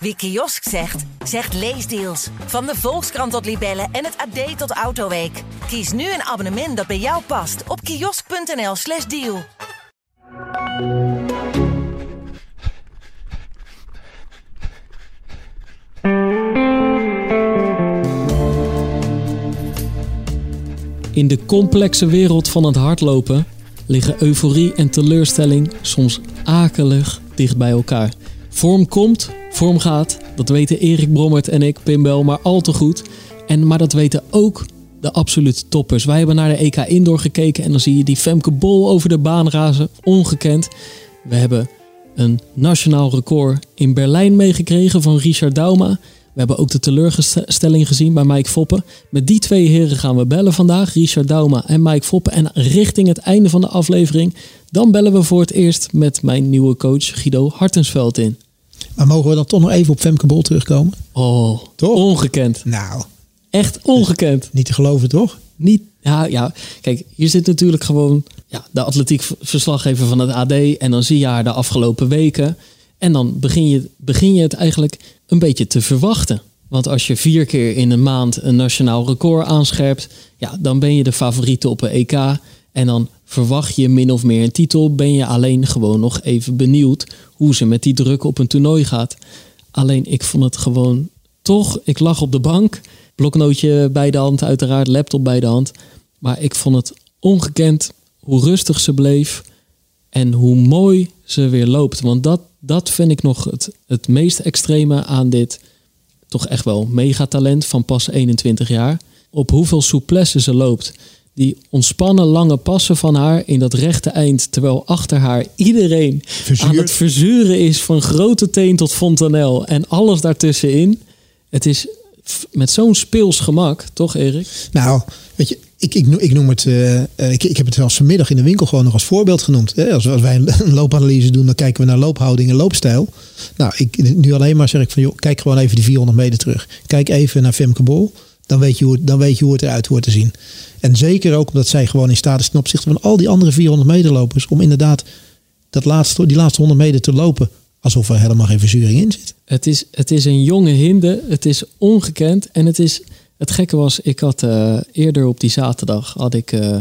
Wie kiosk zegt, zegt leesdeals. Van de Volkskrant tot Libellen en het AD tot Autoweek. Kies nu een abonnement dat bij jou past op kiosk.nl/slash deal. In de complexe wereld van het hardlopen liggen euforie en teleurstelling soms akelig dicht bij elkaar. Vorm komt, vorm gaat. Dat weten Erik Brommert en ik, Pimbel, maar al te goed. En, maar dat weten ook de absolute toppers. Wij hebben naar de EK Indoor gekeken en dan zie je die Femke Bol over de baan razen. Ongekend. We hebben een nationaal record in Berlijn meegekregen van Richard Dauma. We hebben ook de teleurstelling gezien bij Mike Foppen. Met die twee heren gaan we bellen vandaag, Richard Dauma en Mike Foppen. En richting het einde van de aflevering, dan bellen we voor het eerst met mijn nieuwe coach Guido Hartensveld in. Maar mogen we dan toch nog even op Femke Bol terugkomen? Oh, Toch? ongekend. Nou, Echt ongekend. niet te geloven toch? Niet, ja, ja, kijk, hier zit natuurlijk gewoon ja, de atletiek verslaggever van het AD. En dan zie je haar de afgelopen weken. En dan begin je, begin je het eigenlijk een beetje te verwachten. Want als je vier keer in een maand een nationaal record aanscherpt, ja, dan ben je de favoriete op een EK. En dan verwacht je min of meer een titel. Ben je alleen gewoon nog even benieuwd hoe ze met die druk op een toernooi gaat. Alleen ik vond het gewoon toch, ik lag op de bank. Bloknootje bij de hand, uiteraard, laptop bij de hand. Maar ik vond het ongekend hoe rustig ze bleef en hoe mooi ze weer loopt. Want dat, dat vind ik nog het, het meest extreme aan dit toch echt wel megatalent van pas 21 jaar. Op hoeveel souplesse ze loopt. Die ontspannen lange passen van haar in dat rechte eind. Terwijl achter haar iedereen Verzuurd. aan het verzuren is van grote teen tot fontanel. En alles daartussenin. Het is met zo'n speels gemak, toch Erik? Nou, weet je, ik, ik, noem, ik noem het, eh, ik, ik heb het zelfs vanmiddag in de winkel gewoon nog als voorbeeld genoemd. Hè? Als, als wij een, een loopanalyse doen, dan kijken we naar loophouding en loopstijl. Nou, ik, nu alleen maar zeg ik van, joh, kijk gewoon even die 400 meter terug. Kijk even naar Femke Bol, dan weet je hoe, dan weet je hoe het eruit hoort te zien. En zeker ook omdat zij gewoon in staat is ten opzichte van al die andere 400 meter lopers, om inderdaad dat laatste, die laatste 100 meter te lopen alsof er helemaal geen verzuring in zit. Het is, het is een jonge hinde. Het is ongekend. En het is. Het gekke was, ik had eh, eerder op die zaterdag had ik eh,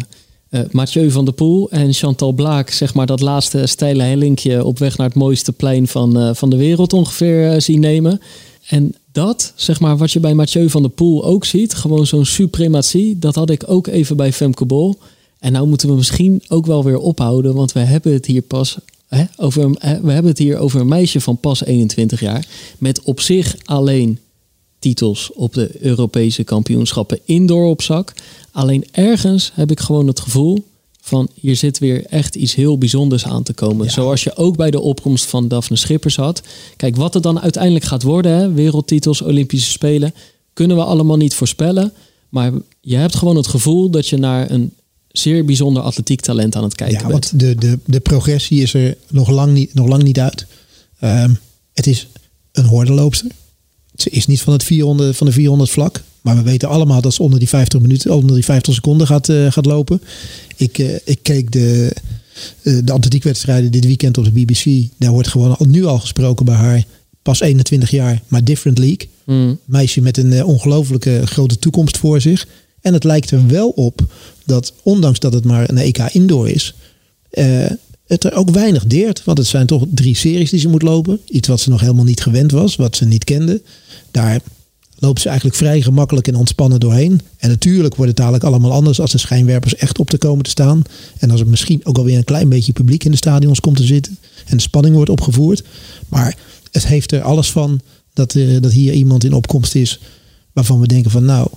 eh, Mathieu van der Poel en Chantal Blaak, zeg maar dat laatste steile hellinkje op weg naar het mooiste plein van, van de wereld ongeveer zien nemen. En dat, zeg maar, wat je bij Mathieu van der Poel ook ziet, gewoon zo'n suprematie, dat had ik ook even bij Femke Bol. En nou moeten we misschien ook wel weer ophouden, want we hebben het hier pas hè, over, we hebben het hier over een meisje van pas 21 jaar, met op zich alleen titels op de Europese kampioenschappen indoor op zak. Alleen ergens heb ik gewoon het gevoel van hier zit weer echt iets heel bijzonders aan te komen. Ja. Zoals je ook bij de opkomst van Daphne Schippers had. Kijk, wat het dan uiteindelijk gaat worden, hè, wereldtitels, Olympische Spelen, kunnen we allemaal niet voorspellen. Maar je hebt gewoon het gevoel dat je naar een zeer bijzonder atletiek talent aan het kijken Ja, bent. want de, de, de progressie is er nog lang niet, nog lang niet uit. Ehm, het is een hordenloopster. Ze is niet van, het 400, van de 400 vlak. Maar we weten allemaal dat ze onder die 50 minuten, onder die 50 seconden gaat, eh, gaat lopen. Ik, eh, ik keek de, eh, de atletiekwedstrijden dit weekend op de BBC. Daar wordt gewoon al, nu al gesproken bij haar. Pas 21 jaar, maar different league. Mm. Meisje met een ongelooflijke grote toekomst voor zich. En het lijkt er wel op dat, ondanks dat het maar een EK indoor is, het er ook weinig deert. Want het zijn toch drie series die ze moet lopen. Iets wat ze nog helemaal niet gewend was, wat ze niet kende. Daar loopt ze eigenlijk vrij gemakkelijk en ontspannen doorheen. En natuurlijk wordt het dadelijk allemaal anders als de schijnwerpers echt op te komen te staan. En als er misschien ook alweer een klein beetje publiek in de stadions komt te zitten. En de spanning wordt opgevoerd. Maar het heeft er alles van dat, eh, dat hier iemand in opkomst is waarvan we denken van nou,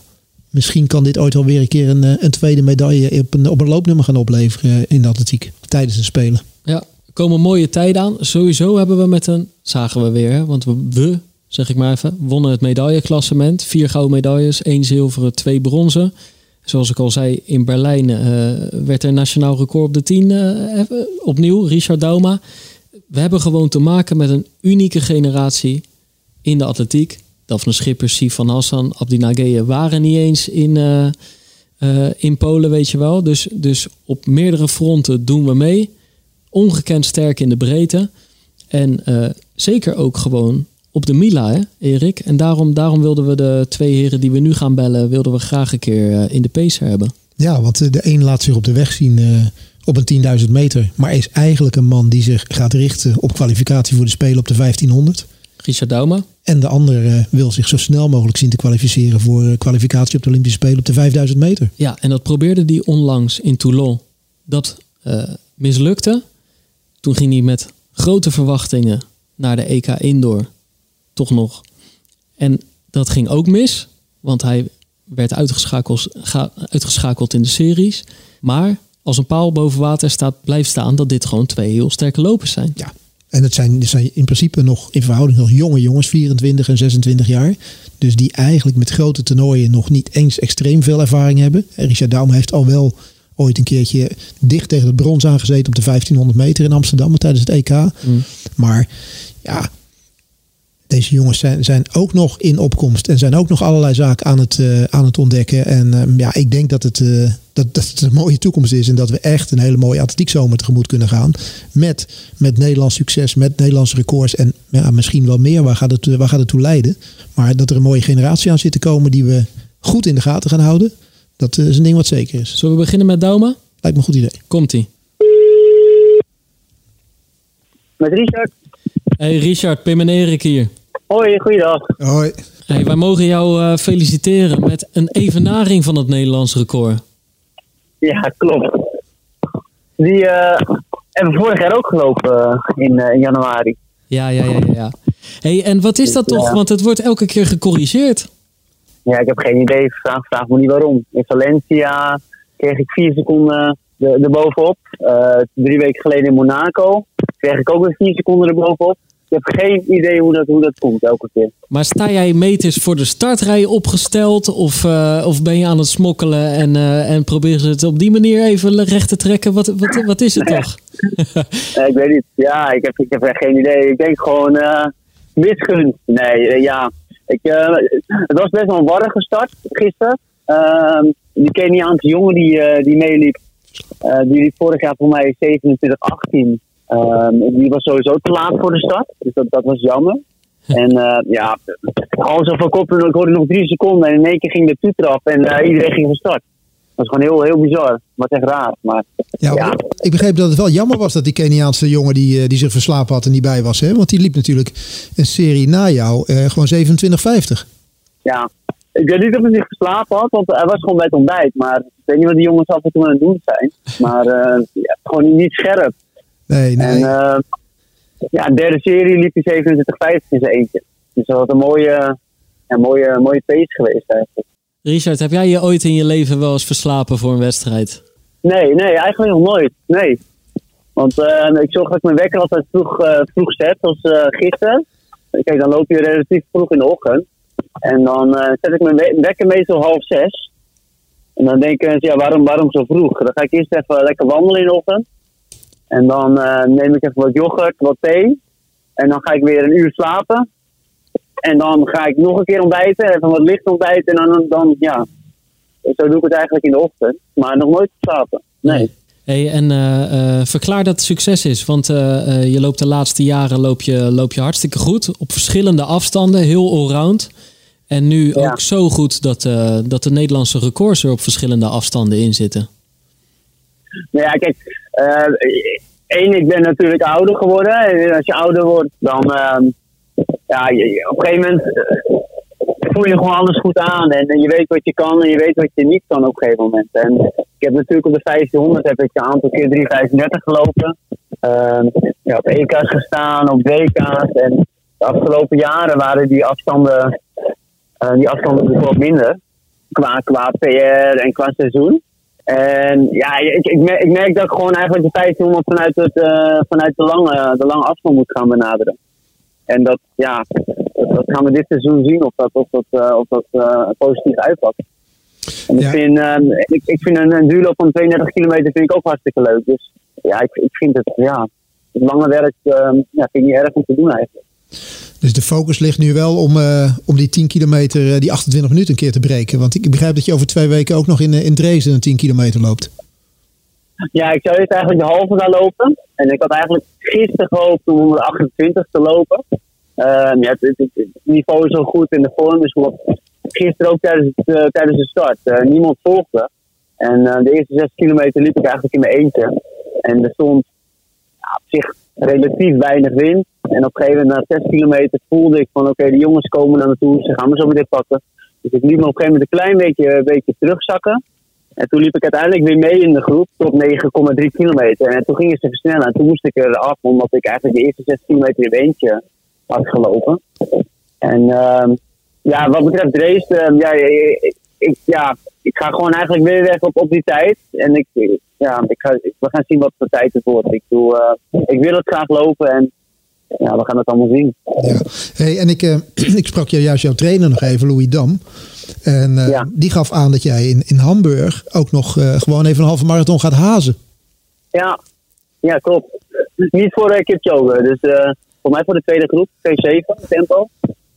misschien kan dit ooit alweer een keer een, eh, een tweede medaille op een, op een loopnummer gaan opleveren in de atletiek tijdens de Spelen. Ja, komen mooie tijden aan. Sowieso hebben we met een, zagen we weer, want we, zeg ik maar even, wonnen het medailleklassement. Vier gouden medailles, één zilveren, twee bronzen. Zoals ik al zei, in Berlijn eh, werd er nationaal record op de 10 eh, opnieuw, Richard Dauma. We hebben gewoon te maken met een unieke generatie in de atletiek. Daphne Schippers, Sifan Hassan, Abdi Nageye waren niet eens in, eh, in Polen, weet je wel. Dus, dus op meerdere fronten doen we mee ongekend sterk in de breedte. En zeker ook gewoon op de Mila, hè, Erik? En daarom, daarom wilden we de twee heren die we nu gaan bellen, wilden we graag een keer eh, in de pacer hebben. Ja, want eh, de een laat zich op de weg zien eh, op een 10.000 meter. Maar is eigenlijk een man die zich gaat richten op kwalificatie voor de Spelen op de 1500. Richard Dauma. En de ander wil zich zo snel mogelijk zien te kwalificeren voor kwalificatie op de Olympische Spelen op de 5000 meter. Ja, en dat probeerde hij onlangs in Toulon. Dat mislukte. Toen ging hij met grote verwachtingen naar de EK Indoor. Toch nog. En dat ging ook mis. Want hij werd uitgeschakeld, ga- uitgeschakeld in de series. Maar als een paal boven water staat, blijft staan dat dit gewoon twee heel sterke lopers zijn. Ja. En het zijn, het zijn in principe nog in verhouding nog jonge jongens, 24 en 26 jaar. Dus die eigenlijk met grote toernooien nog niet eens extreem veel ervaring hebben. En Richard Daum heeft al wel ooit een keertje dicht tegen het brons aangezeten op de 1500 meter in Amsterdam tijdens het EK. Maar ja, deze jongens zijn, zijn ook nog in opkomst en zijn ook nog allerlei zaken aan het, eh, aan het ontdekken. En ehm, ja, ik denk dat het, eh, dat, dat het een mooie toekomst is en dat we echt een hele mooie atletiekzomer tegemoet kunnen gaan. Met, met Nederlands succes, met Nederlandse records en ja, misschien wel meer. Waar gaat, het, waar gaat het toe leiden? Maar dat er een mooie generatie aan zit te komen die we goed in de gaten gaan houden. Dat eh, is een ding wat zeker is. Zullen we beginnen met Dauma? Lijkt me een goed idee. Komt-ie. Met Richard. Hey Richard, Pim en Erik hier. Hoi, goeiedag. Hoi. Hey, wij mogen jou eh, feliciteren met een evenaring van het Nederlands record. Ja, klopt. Die eh, hebben we vorig jaar ook gelopen eh, in, eh, in januari. Ja, ja, ja, ja. ja. Hey, en wat is dat toch? Ja. Want het wordt elke keer gecorrigeerd. Ja, ik heb geen idee. Vraag, vraag me niet waarom. In Valencia kreeg ik vier seconden er- erbovenop. Eh drie weken geleden in Monaco kreeg ik ook weer vier seconden erbovenop. Ik heb geen idee hoe dat, hoe dat komt elke keer. Maar sta jij meters voor de startrij opgesteld? Of, eh, of ben je aan het smokkelen en, eh, en proberen ze het op die manier even recht te trekken? Wat, wat, wat is het toch? Ik weet niet. Ja, ik heb, ik heb echt geen idee. Ik denk gewoon misgunst. Nee, ja. Ik, het was best wel een warrig gestart gisteren. Ehm, die Keniaanse jongen die, die meeliep, die liep vorig jaar voor mij 27-18. Ehm, die was sowieso te laat voor de start. Dus dat, dat was jammer. En eh, ja, gewoon zo van kop. Ik hoorde nog drie seconden en in één keer ging de toeter af en eh, iedereen ging van start. Dat was gewoon heel, heel bizar. Wat echt raar. Maar Ja, Ja. Ik begreep dat het wel jammer was dat die Keniaanse jongen die, eh, die zich verslapen had en niet bij was. Hè? Want die liep natuurlijk een serie na jou, eh, gewoon 27,50. Ja, ik weet niet of hij zich geslapen had, want hij was gewoon bij het ontbijt. Maar ik weet niet wat die jongens af en toe aan het doen zijn. Maar ja, gewoon niet scherp. Nee, nee. En eh, ja, de derde serie liep hij 27-50 in zijn eentje. Dus dat was een mooie, een mooie, mooie pace geweest eigenlijk. Richard, heb jij je ooit in je leven wel eens verslapen voor een wedstrijd? Nee, nee, eigenlijk nog nooit. Nee. Want eh, ik zorg dat ik mijn wekker altijd vroeg, eh, vroeg zet, zoals eh, gisteren. Kijk, dan loop je relatief vroeg in de ochtend. En dan eh, zet ik mijn we- wekker meestal half zes. En dan denken ze, ja, waarom, waarom zo vroeg? Dan ga ik eerst even lekker wandelen in de ochtend. En dan eh, neem ik even wat yoghurt, wat thee. En dan ga ik weer een uur slapen. En dan ga ik nog een keer ontbijten, even wat licht ontbijten. En dan, dan ja, zo doe ik het eigenlijk in de ochtend. Maar nog nooit slapen. Nee. Hey, en eh, eh, verklaar dat het succes is. Want je loopt de laatste jaren loop je, loop je hartstikke goed. Op verschillende afstanden, heel allround. En nu Ja. ook zo goed dat, dat de Nederlandse records er op verschillende afstanden in zitten. Nou ja, kijk, eh, één, ik ben natuurlijk ouder geworden. En als je ouder wordt, dan, ehm, ja, je- op een gegeven moment eh, voel je gewoon alles goed aan. En, en je weet wat je kan en je weet wat je niet kan op een gegeven moment. En ik heb natuurlijk op de 1500 heb ik een aantal keer 335 gelopen. Ehm, ja, op EK's gestaan, op WK's. En de afgelopen jaren waren die afstanden, eh, die afstanden natuurlijk wat minder. Qua, qua PR en qua seizoen. En ja, ik, ik, merk, ik merk dat ik gewoon eigenlijk de 1500 vanuit, het, eh, vanuit de, lange, de lange afstand moet gaan benaderen. En dat, ja, dat, gaan we dit seizoen zien of dat, of dat, eh, of dat eh, positief uitpakt. En ik vind, ehm, ik, ik vind een, een duurloop van 32 kilometer vind ik ook hartstikke leuk. Dus ja, ik, ik vind het, ja, het lange werk ehm, ja, vind ik niet erg om te doen eigenlijk. Dus de focus ligt nu wel om, eh, om die 10 kilometer, eh, die 28 minuten een keer te breken. Want ik begrijp dat je over twee weken ook nog in, eh, in Dresden een 10 kilometer loopt. Ja, ik zou eerst eigenlijk de halve gaan lopen. En ik had eigenlijk gisteren gehoopt om 128 te lopen. Ehm, het, niveau is zo goed in de vorm. Dus gisteren ook tijdens, tijdens de start. niemand volgde. En de eerste zes kilometer liep ik eigenlijk in mijn eentje. En er stond ja, op zich relatief weinig wind. En op een gegeven moment na zes kilometer voelde ik van oké, de jongens komen naar me toe. Ze gaan me zo meteen pakken. Dus ik liep me op een gegeven moment een klein beetje, beetje terugzakken. En toen liep ik uiteindelijk weer mee in de groep tot 9,3 kilometer. En toen gingen ze versnellen. En toen moest ik eraf, omdat ik eigenlijk de eerste 6 kilometer in eentje had gelopen. En ehm, ja, wat betreft race, ehm, ja, ik- ja, ik ga gewoon eigenlijk weer weg op, op die tijd. En ik, ja, ik ga, ik- we gaan zien wat voor tijd het wordt. Ik, doe, eh, ik wil het graag lopen en ja, we gaan het allemaal zien. Ja. Hey, en ik, eh, ik sprak jou juist jouw trainer nog even, Louis Dam. En eh, Ja. die gaf aan dat jij in, in Hamburg ook nog gewoon even een halve marathon gaat hazen. Ja, ja klopt. Niet voor uh, Kipchoge, dus voor mij voor de tweede groep, T7 tempo.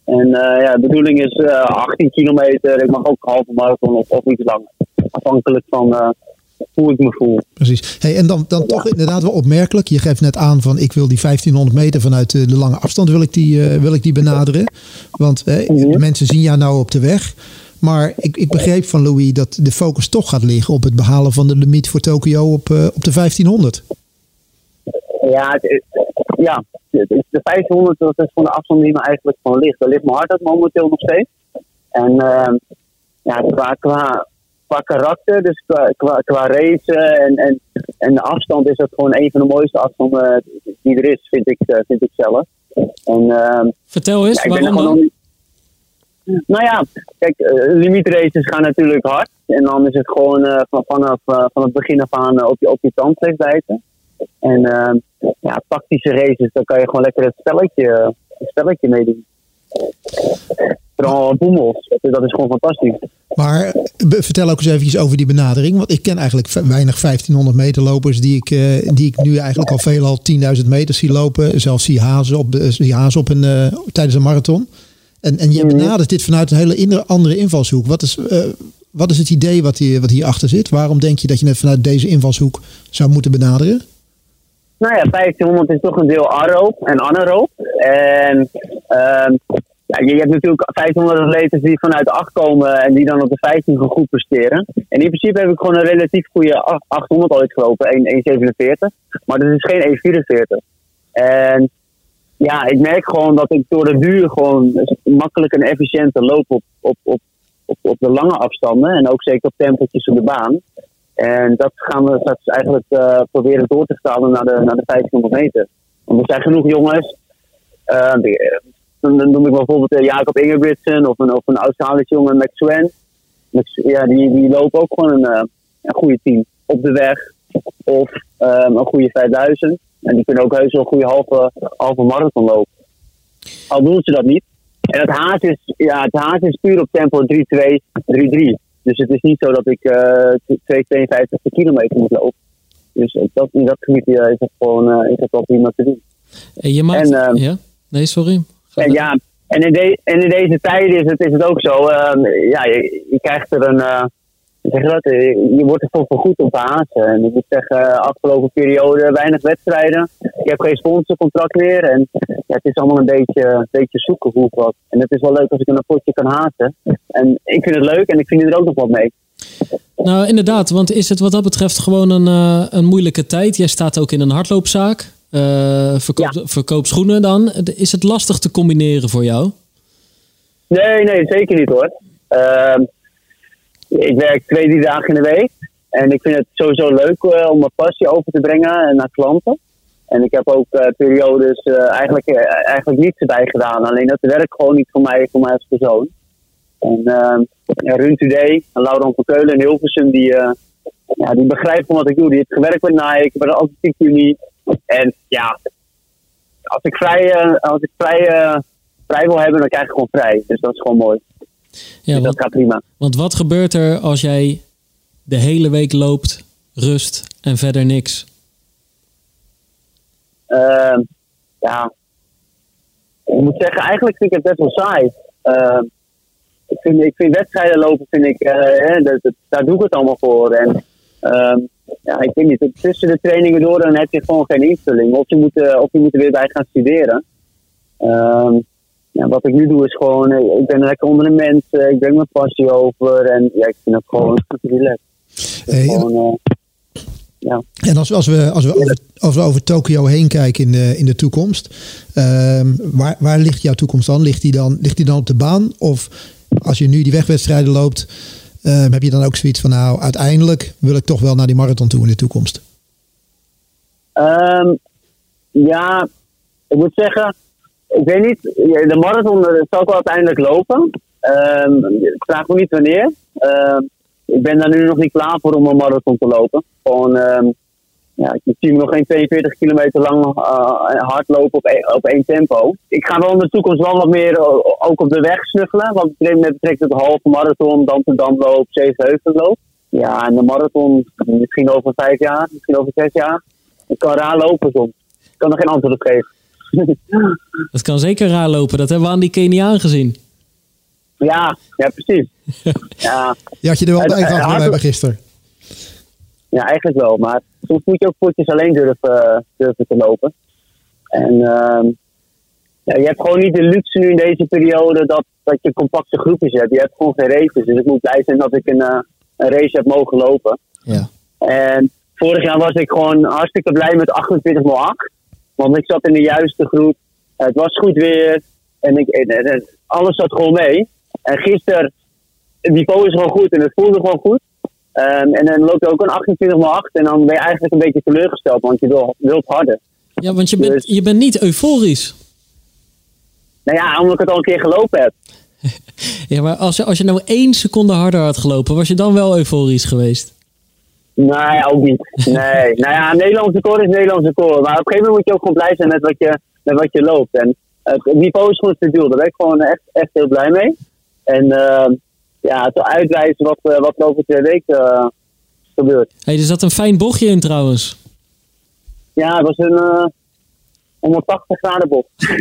En eh, ja, de bedoeling is eh, 18 kilometer. Ik mag ook een halve marathon of, of iets langer. Afhankelijk van eh, hoe ik me voel. Precies. Hey, en dan, dan toch inderdaad wel opmerkelijk. Je geeft net aan van ik wil die 1500 meter vanuit de, lange afstand wil ik die, eh, wil ik die benaderen. Want eh, Mhm. de mensen zien jou nou op de weg. Maar ik, ik begreep van Louis dat de focus toch gaat liggen op het behalen van de limiet voor Tokio op, eh, op de 1500. Ja, het, is- ja de 1500 dat is van de afstand die me eigenlijk gewoon ligt. Daar ligt mijn hart uit momenteel nog steeds. En ehm, ja, qua, qua, qua karakter, dus qua, qua, qua racen en, en, en de afstand is dat gewoon een van de mooiste afstanden eh, die er is, vind ik, eh, vind ik zelf. En ehm, Vertel eens, ja, waarom gewoon dan? Nou ja, kijk, eh, limietraces gaan natuurlijk hard. En dan is het gewoon van, vanaf van het begin af aan op je, op je tandvlees bijten. En ehm, ja, tactische races, dan kan je gewoon lekker het spelletje, het spelletje meedoen. Vooral boemels, dat, is gewoon fantastisch. Maar vertel ook eens even over die benadering. Want ik ken eigenlijk weinig 1500 meter lopers die ik, eh, die ik nu eigenlijk al veelal 10.000 meter zie lopen. Zelfs zie hazen op, de- zie hazen op een, eh, tijdens een marathon. En, en je Mhm. benadert dit vanuit een hele andere invalshoek. Wat is, eh, wat is het idee wat, hier, wat hierachter zit? Waarom denk je dat je het vanuit deze invalshoek zou moeten benaderen? Nou ja, 1500 is toch een deel aeroop en anaeroop. En ehm, je, hebt natuurlijk 1500 atleten die vanuit de 8 komen en die dan op de 15 gaan goed presteren. En in principe heb ik gewoon een relatief goede ach- 800 ooit gelopen, 1 1,47. Maar dat is geen 1,44. En ja, ik merk gewoon dat ik door de duur gewoon makkelijk en efficiënter loop op, op, op, op, op de lange afstanden. En ook zeker op tempeltjes op de baan. En dat gaan we straks eigenlijk eh, proberen door te vertalen naar de, naar de 1500 meter. Want er zijn genoeg jongens. eh, eh, dan noem ik bijvoorbeeld Jacob Ingebrigtsen of een, of een Australische jongen, Max. Max- Ja, die, die lopen ook gewoon een, een goede team op de weg. Of ehm, een goede 5000. En die kunnen ook heus wel een goede halve, halve marathon lopen. Al doen ze dat niet. En het haas is, ja, het haas is puur op tempo 3-2, 3-3. Dus het is niet zo dat ik eh 2,52 per kilometer moet lopen. Dus op dat, in dat gebied eh, is het gewoon eh, is het wel prima te doen. En je maakt... En, ja? Nee, sorry. En ja, en in, de, en in deze tijden is het, is het ook zo. ja, je, je krijgt er een. Eh, zeg je, dat? Je, je wordt er voor goed op hazen. En ik moet zeggen, afgelopen periode weinig wedstrijden. Ik heb geen sponsorcontract meer. En ja, het is allemaal een beetje, een beetje zoeken hoe het wat. En het is wel leuk als ik een potje kan hazen. En ik vind het leuk en ik vind er ook nog wat mee. Nou, inderdaad. Want is het wat dat betreft gewoon een, eh, een moeilijke tijd? Jij staat ook in een hardloopzaak. Eh verkoop, verkoop schoenen dan. Is het lastig te combineren voor jou? Nee, nee, zeker niet hoor. Ehm, ik werk twee, drie dagen in de week. En ik vind het sowieso leuk eh, om mijn passie over te brengen naar klanten. En ik heb ook eh, periodes eh, eigenlijk, eigenlijk niets erbij gedaan. Alleen dat werkt gewoon niet voor mij, voor mij als persoon. En ja, Run Today, en Laurent van Keulen en Hilversum, die, ja, die begrijpen wat ik doe. Die heeft gewerkt met Nike, bij de Atletiek Unie. En ja, als ik vrij, als ik vrij, vrij wil hebben, dan krijg ik gewoon vrij. Dus dat is gewoon mooi. Ja, dus dat gaat prima. want wat gebeurt er als jij de hele week loopt, rust en verder niks? Ehm, ja, ik moet zeggen, eigenlijk vind ik het best wel saai. Ehm, ik, vind, ik vind wedstrijden lopen, vind ik, eh, hè, dat, dat- daar doe ik het allemaal voor. En ehm, ja, ik weet niet, tussen de trainingen door dan heb je gewoon geen invulling. Of je moet, eh, of je moet er weer bij gaan studeren. Ja, wat ik nu doe is gewoon, eh, ik ben lekker onder de mensen, ik breng mijn passie over en ja, ik vind het gewoon goed relaxed. Hey, Gewoon, eh, ja. En als, als we, als we over, als we over Tokio heen kijken in de, in de toekomst, ehm, waar, waar ligt jouw toekomst dan? Ligt die dan, ligt die dan op de baan? Of als je nu die wegwedstrijden loopt, ehm, heb je dan ook zoiets van, nou, uiteindelijk wil ik toch wel naar die marathon toe in de toekomst? Ehm, ja, ik moet zeggen, ik weet niet, de marathon eh, zal wel uiteindelijk lopen. Ehm, ik vraag me niet wanneer. Ehm, ik ben daar nu nog niet klaar voor om een marathon te lopen. Gewoon, ehm, ja, ik zie me nog geen 42 kilometer lang uh, hardlopen op, één- op één tempo. Ik ga wel in de toekomst wel wat meer eh, ook op de weg snuffelen. Betreft met tot de halve marathon, Amsterdamloop, Zevenheuvelloop. Ja, en de marathon misschien over vijf jaar, misschien over zes jaar. Ik kan raar lopen soms. Ik kan er geen antwoord op geven. Dat kan zeker raar lopen. Dat hebben we aan die Keniaan gezien. ja, ja, precies. Ja, Je had je er wel bij het gehad bij bij gisteren. ja, eigenlijk wel. Maar soms moet je ook potjes alleen durven, durven te lopen. En ehm, ja, je hebt gewoon niet de luxe nu in deze periode dat, dat je compacte groepjes hebt. Je hebt gewoon geen races. Dus ik moet blij zijn dat ik een, eh, een race heb mogen lopen. Ja. En vorig jaar was ik gewoon hartstikke blij met 28,8. Want ik zat in de juiste groep. Het was goed weer. En, ik, en, en- en alles zat gewoon mee. En gisteren, het niveau is gewoon goed en het voelde gewoon goed. Ehm, en dan loopt er ook een 28,8. En dan ben je eigenlijk een beetje teleurgesteld, want je wil, wilt harder. Ja, want je bent, Dus- je bent niet euforisch. Nou ja, omdat ik het al een keer gelopen heb. Ja, maar als je, als je nou één seconde harder had gelopen, was je dan wel euforisch geweest? Nee, ook niet. Nee. nou ja, Nederlandse record is Nederlandse record. Maar op een gegeven moment moet je ook gewoon blij zijn met wat je, met wat je loopt. En het niveau is gewoon stabiel. Daar ben ik gewoon echt, echt heel blij mee. En ehm, ja, te uitwijzen wat, eh, wat er over twee weken eh, gebeurt. hey, er zat een fijn bochtje in trouwens. Ja, het was een eh 180 graden bocht.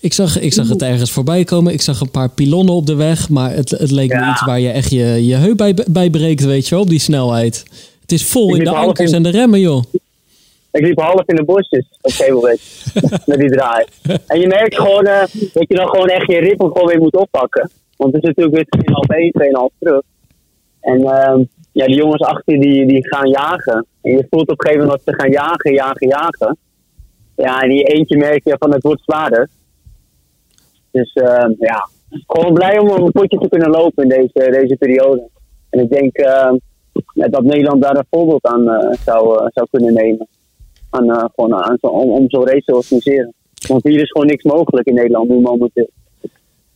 Ik zag, ik zag het ergens voorbij komen. Ik zag een paar pilonnen op de weg. Maar het, het leek me iets waar je echt je, je heup bij, bij breekt, weet je wel, op die snelheid. Het is vol in de ankers in- en de remmen, joh. Ik liep half in de bosjes op Gevelweg. met die draai. En je merkt gewoon eh, dat je dan gewoon echt je ritme gewoon weer moet oppakken. Want het is natuurlijk weer 2,5 1, 2,5 terug. En ehm, ja, die jongens achter die, die gaan jagen. En je voelt op een gegeven moment dat ze gaan jagen, jagen, jagen. Ja, en die eentje merk je van het wordt zwaarder. Dus ehm, ja, gewoon blij om een potje te kunnen lopen in deze, deze periode. En ik denk ehm, dat Nederland daar een voorbeeld aan eh, zou, eh, zou kunnen nemen. Aan, eh, gewoon aan zo, om, om zo'n race te organiseren. Want hier is gewoon niks mogelijk in Nederland nu momenteel.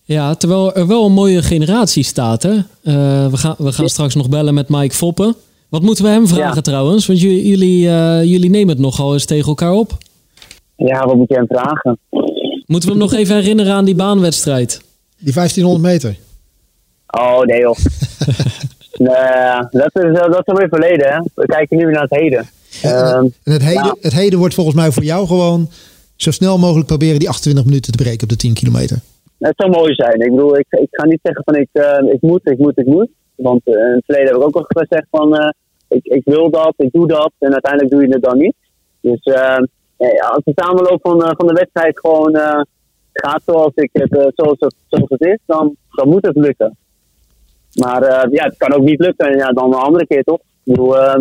Ja, terwijl er wel een mooie generatie staat, hè? Eh, we gaan, we gaan straks nog bellen met Mike Foppen. Wat moeten we hem vragen Ja. trouwens? Want jullie, jullie, eh, jullie nemen het nogal eens tegen elkaar op. Ja, wat moet je hem vragen? Moeten we hem nog even herinneren aan die baanwedstrijd? Die 1500 meter. Oh, nee joh. nee, dat is, eh, dat is alweer verleden, hè. We kijken nu naar het heden. Ehm, En het heden, ja. het heden wordt volgens mij voor jou gewoon zo snel mogelijk proberen die 28 minuten te breken op de 10 kilometer. het zou mooi zijn. Ik bedoel, ik, ik ga niet zeggen van ik, eh, ik moet, ik moet, ik moet. Want eh, in het verleden heb ik ook al gezegd van ik, ik wil dat, ik doe dat. En uiteindelijk doe je het dan niet. Dus eh, ja, als de samenloop van, van de wedstrijd gewoon gaat zoals, ik het, zoals, het, zoals het is, dan, dan moet het lukken. Maar eh, ja, het kan ook niet lukken. En ja, dan een andere keer toch? Ik bedoel, eh,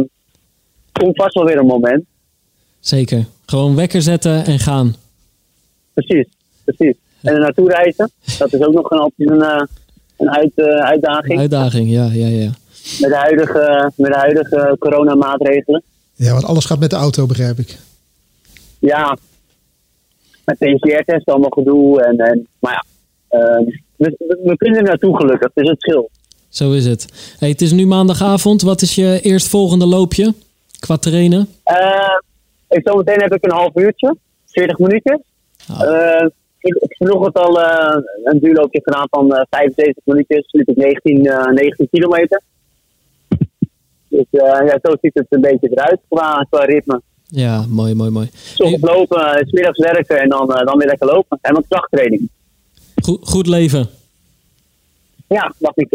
komt vast wel weer een moment. Zeker. Gewoon wekker zetten en gaan. Precies, precies. En er naartoe reizen, dat is ook nog een, optie, een, eh, een uit, eh, uitdaging. Uitdaging, ja, ja, ja. Met de huidige, met de huidige coronamaatregelen. Ja, want alles gaat met de auto, begrijp ik. Ja, met PCR-test allemaal gedoe. En, en, maar ja, ehm, we, we- we kunnen er naartoe gelukkig, dus het scheelt. Zo is het. Hey, het is nu maandagavond. Wat is je eerstvolgende loopje qua trainen? Eh, ik, zometeen heb ik een half uurtje, 40 minuten. Oh. Eh, ik ik heb vanochtend al eh, een duurloopje gedaan van eh 75 minuutjes, liep ik 19, eh, 19 kilometer. Dus eh, ja, zo ziet het een beetje eruit qua, qua ritme. Ja, mooi, mooi, mooi. Soms lopen, eh, 's middags werken en dan, eh, dan weer lekker lopen. En wat krachttraining. Goed, goed leven. Ja, mag niet.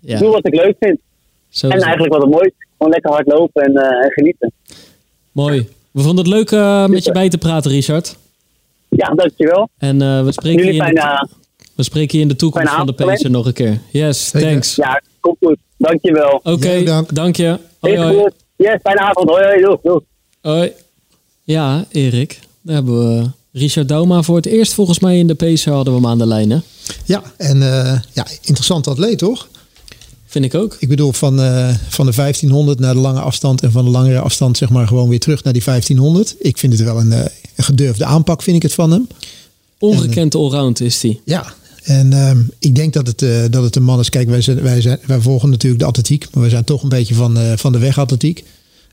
Ja. Doe wat ik leuk vind. Zo En eigenlijk wat het mooi is. Gewoon lekker hard lopen en, eh, en genieten. Mooi. We vonden het leuk eh, met je bij te praten, Richard. Ja, dankjewel. En eh, we spreken Jullie je in de, We spreken je in de toekomst van de Pacer nog een keer. Yes, Zeker. thanks. Ja, komt goed. Dankjewel. Oké, Jij bedankt. dank je. Hoi, hoi. goed. Yes, fijne avond. Hoi, hoi. Doeg, doeg. Hoi. Ja, Erik. Daar hebben we Richard Dauma voor het eerst volgens mij in de Pacer hadden we hem aan de lijn. Hè? Ja, en eh, ja, interessant atleet toch? Vind ik ook. Ik bedoel, van, eh, van de 1500 naar de lange afstand en van de langere afstand zeg maar gewoon weer terug naar die 1500. Ik vind het wel een, eh, een gedurfde aanpak, vind ik het van hem. Ongekend allround is hij. Ja, en ehm, ik denk dat het, dat het een man is. Kijk, wij, zijn, wij, zijn, wij volgen natuurlijk de atletiek, maar we zijn toch een beetje van, van de wegatletiek.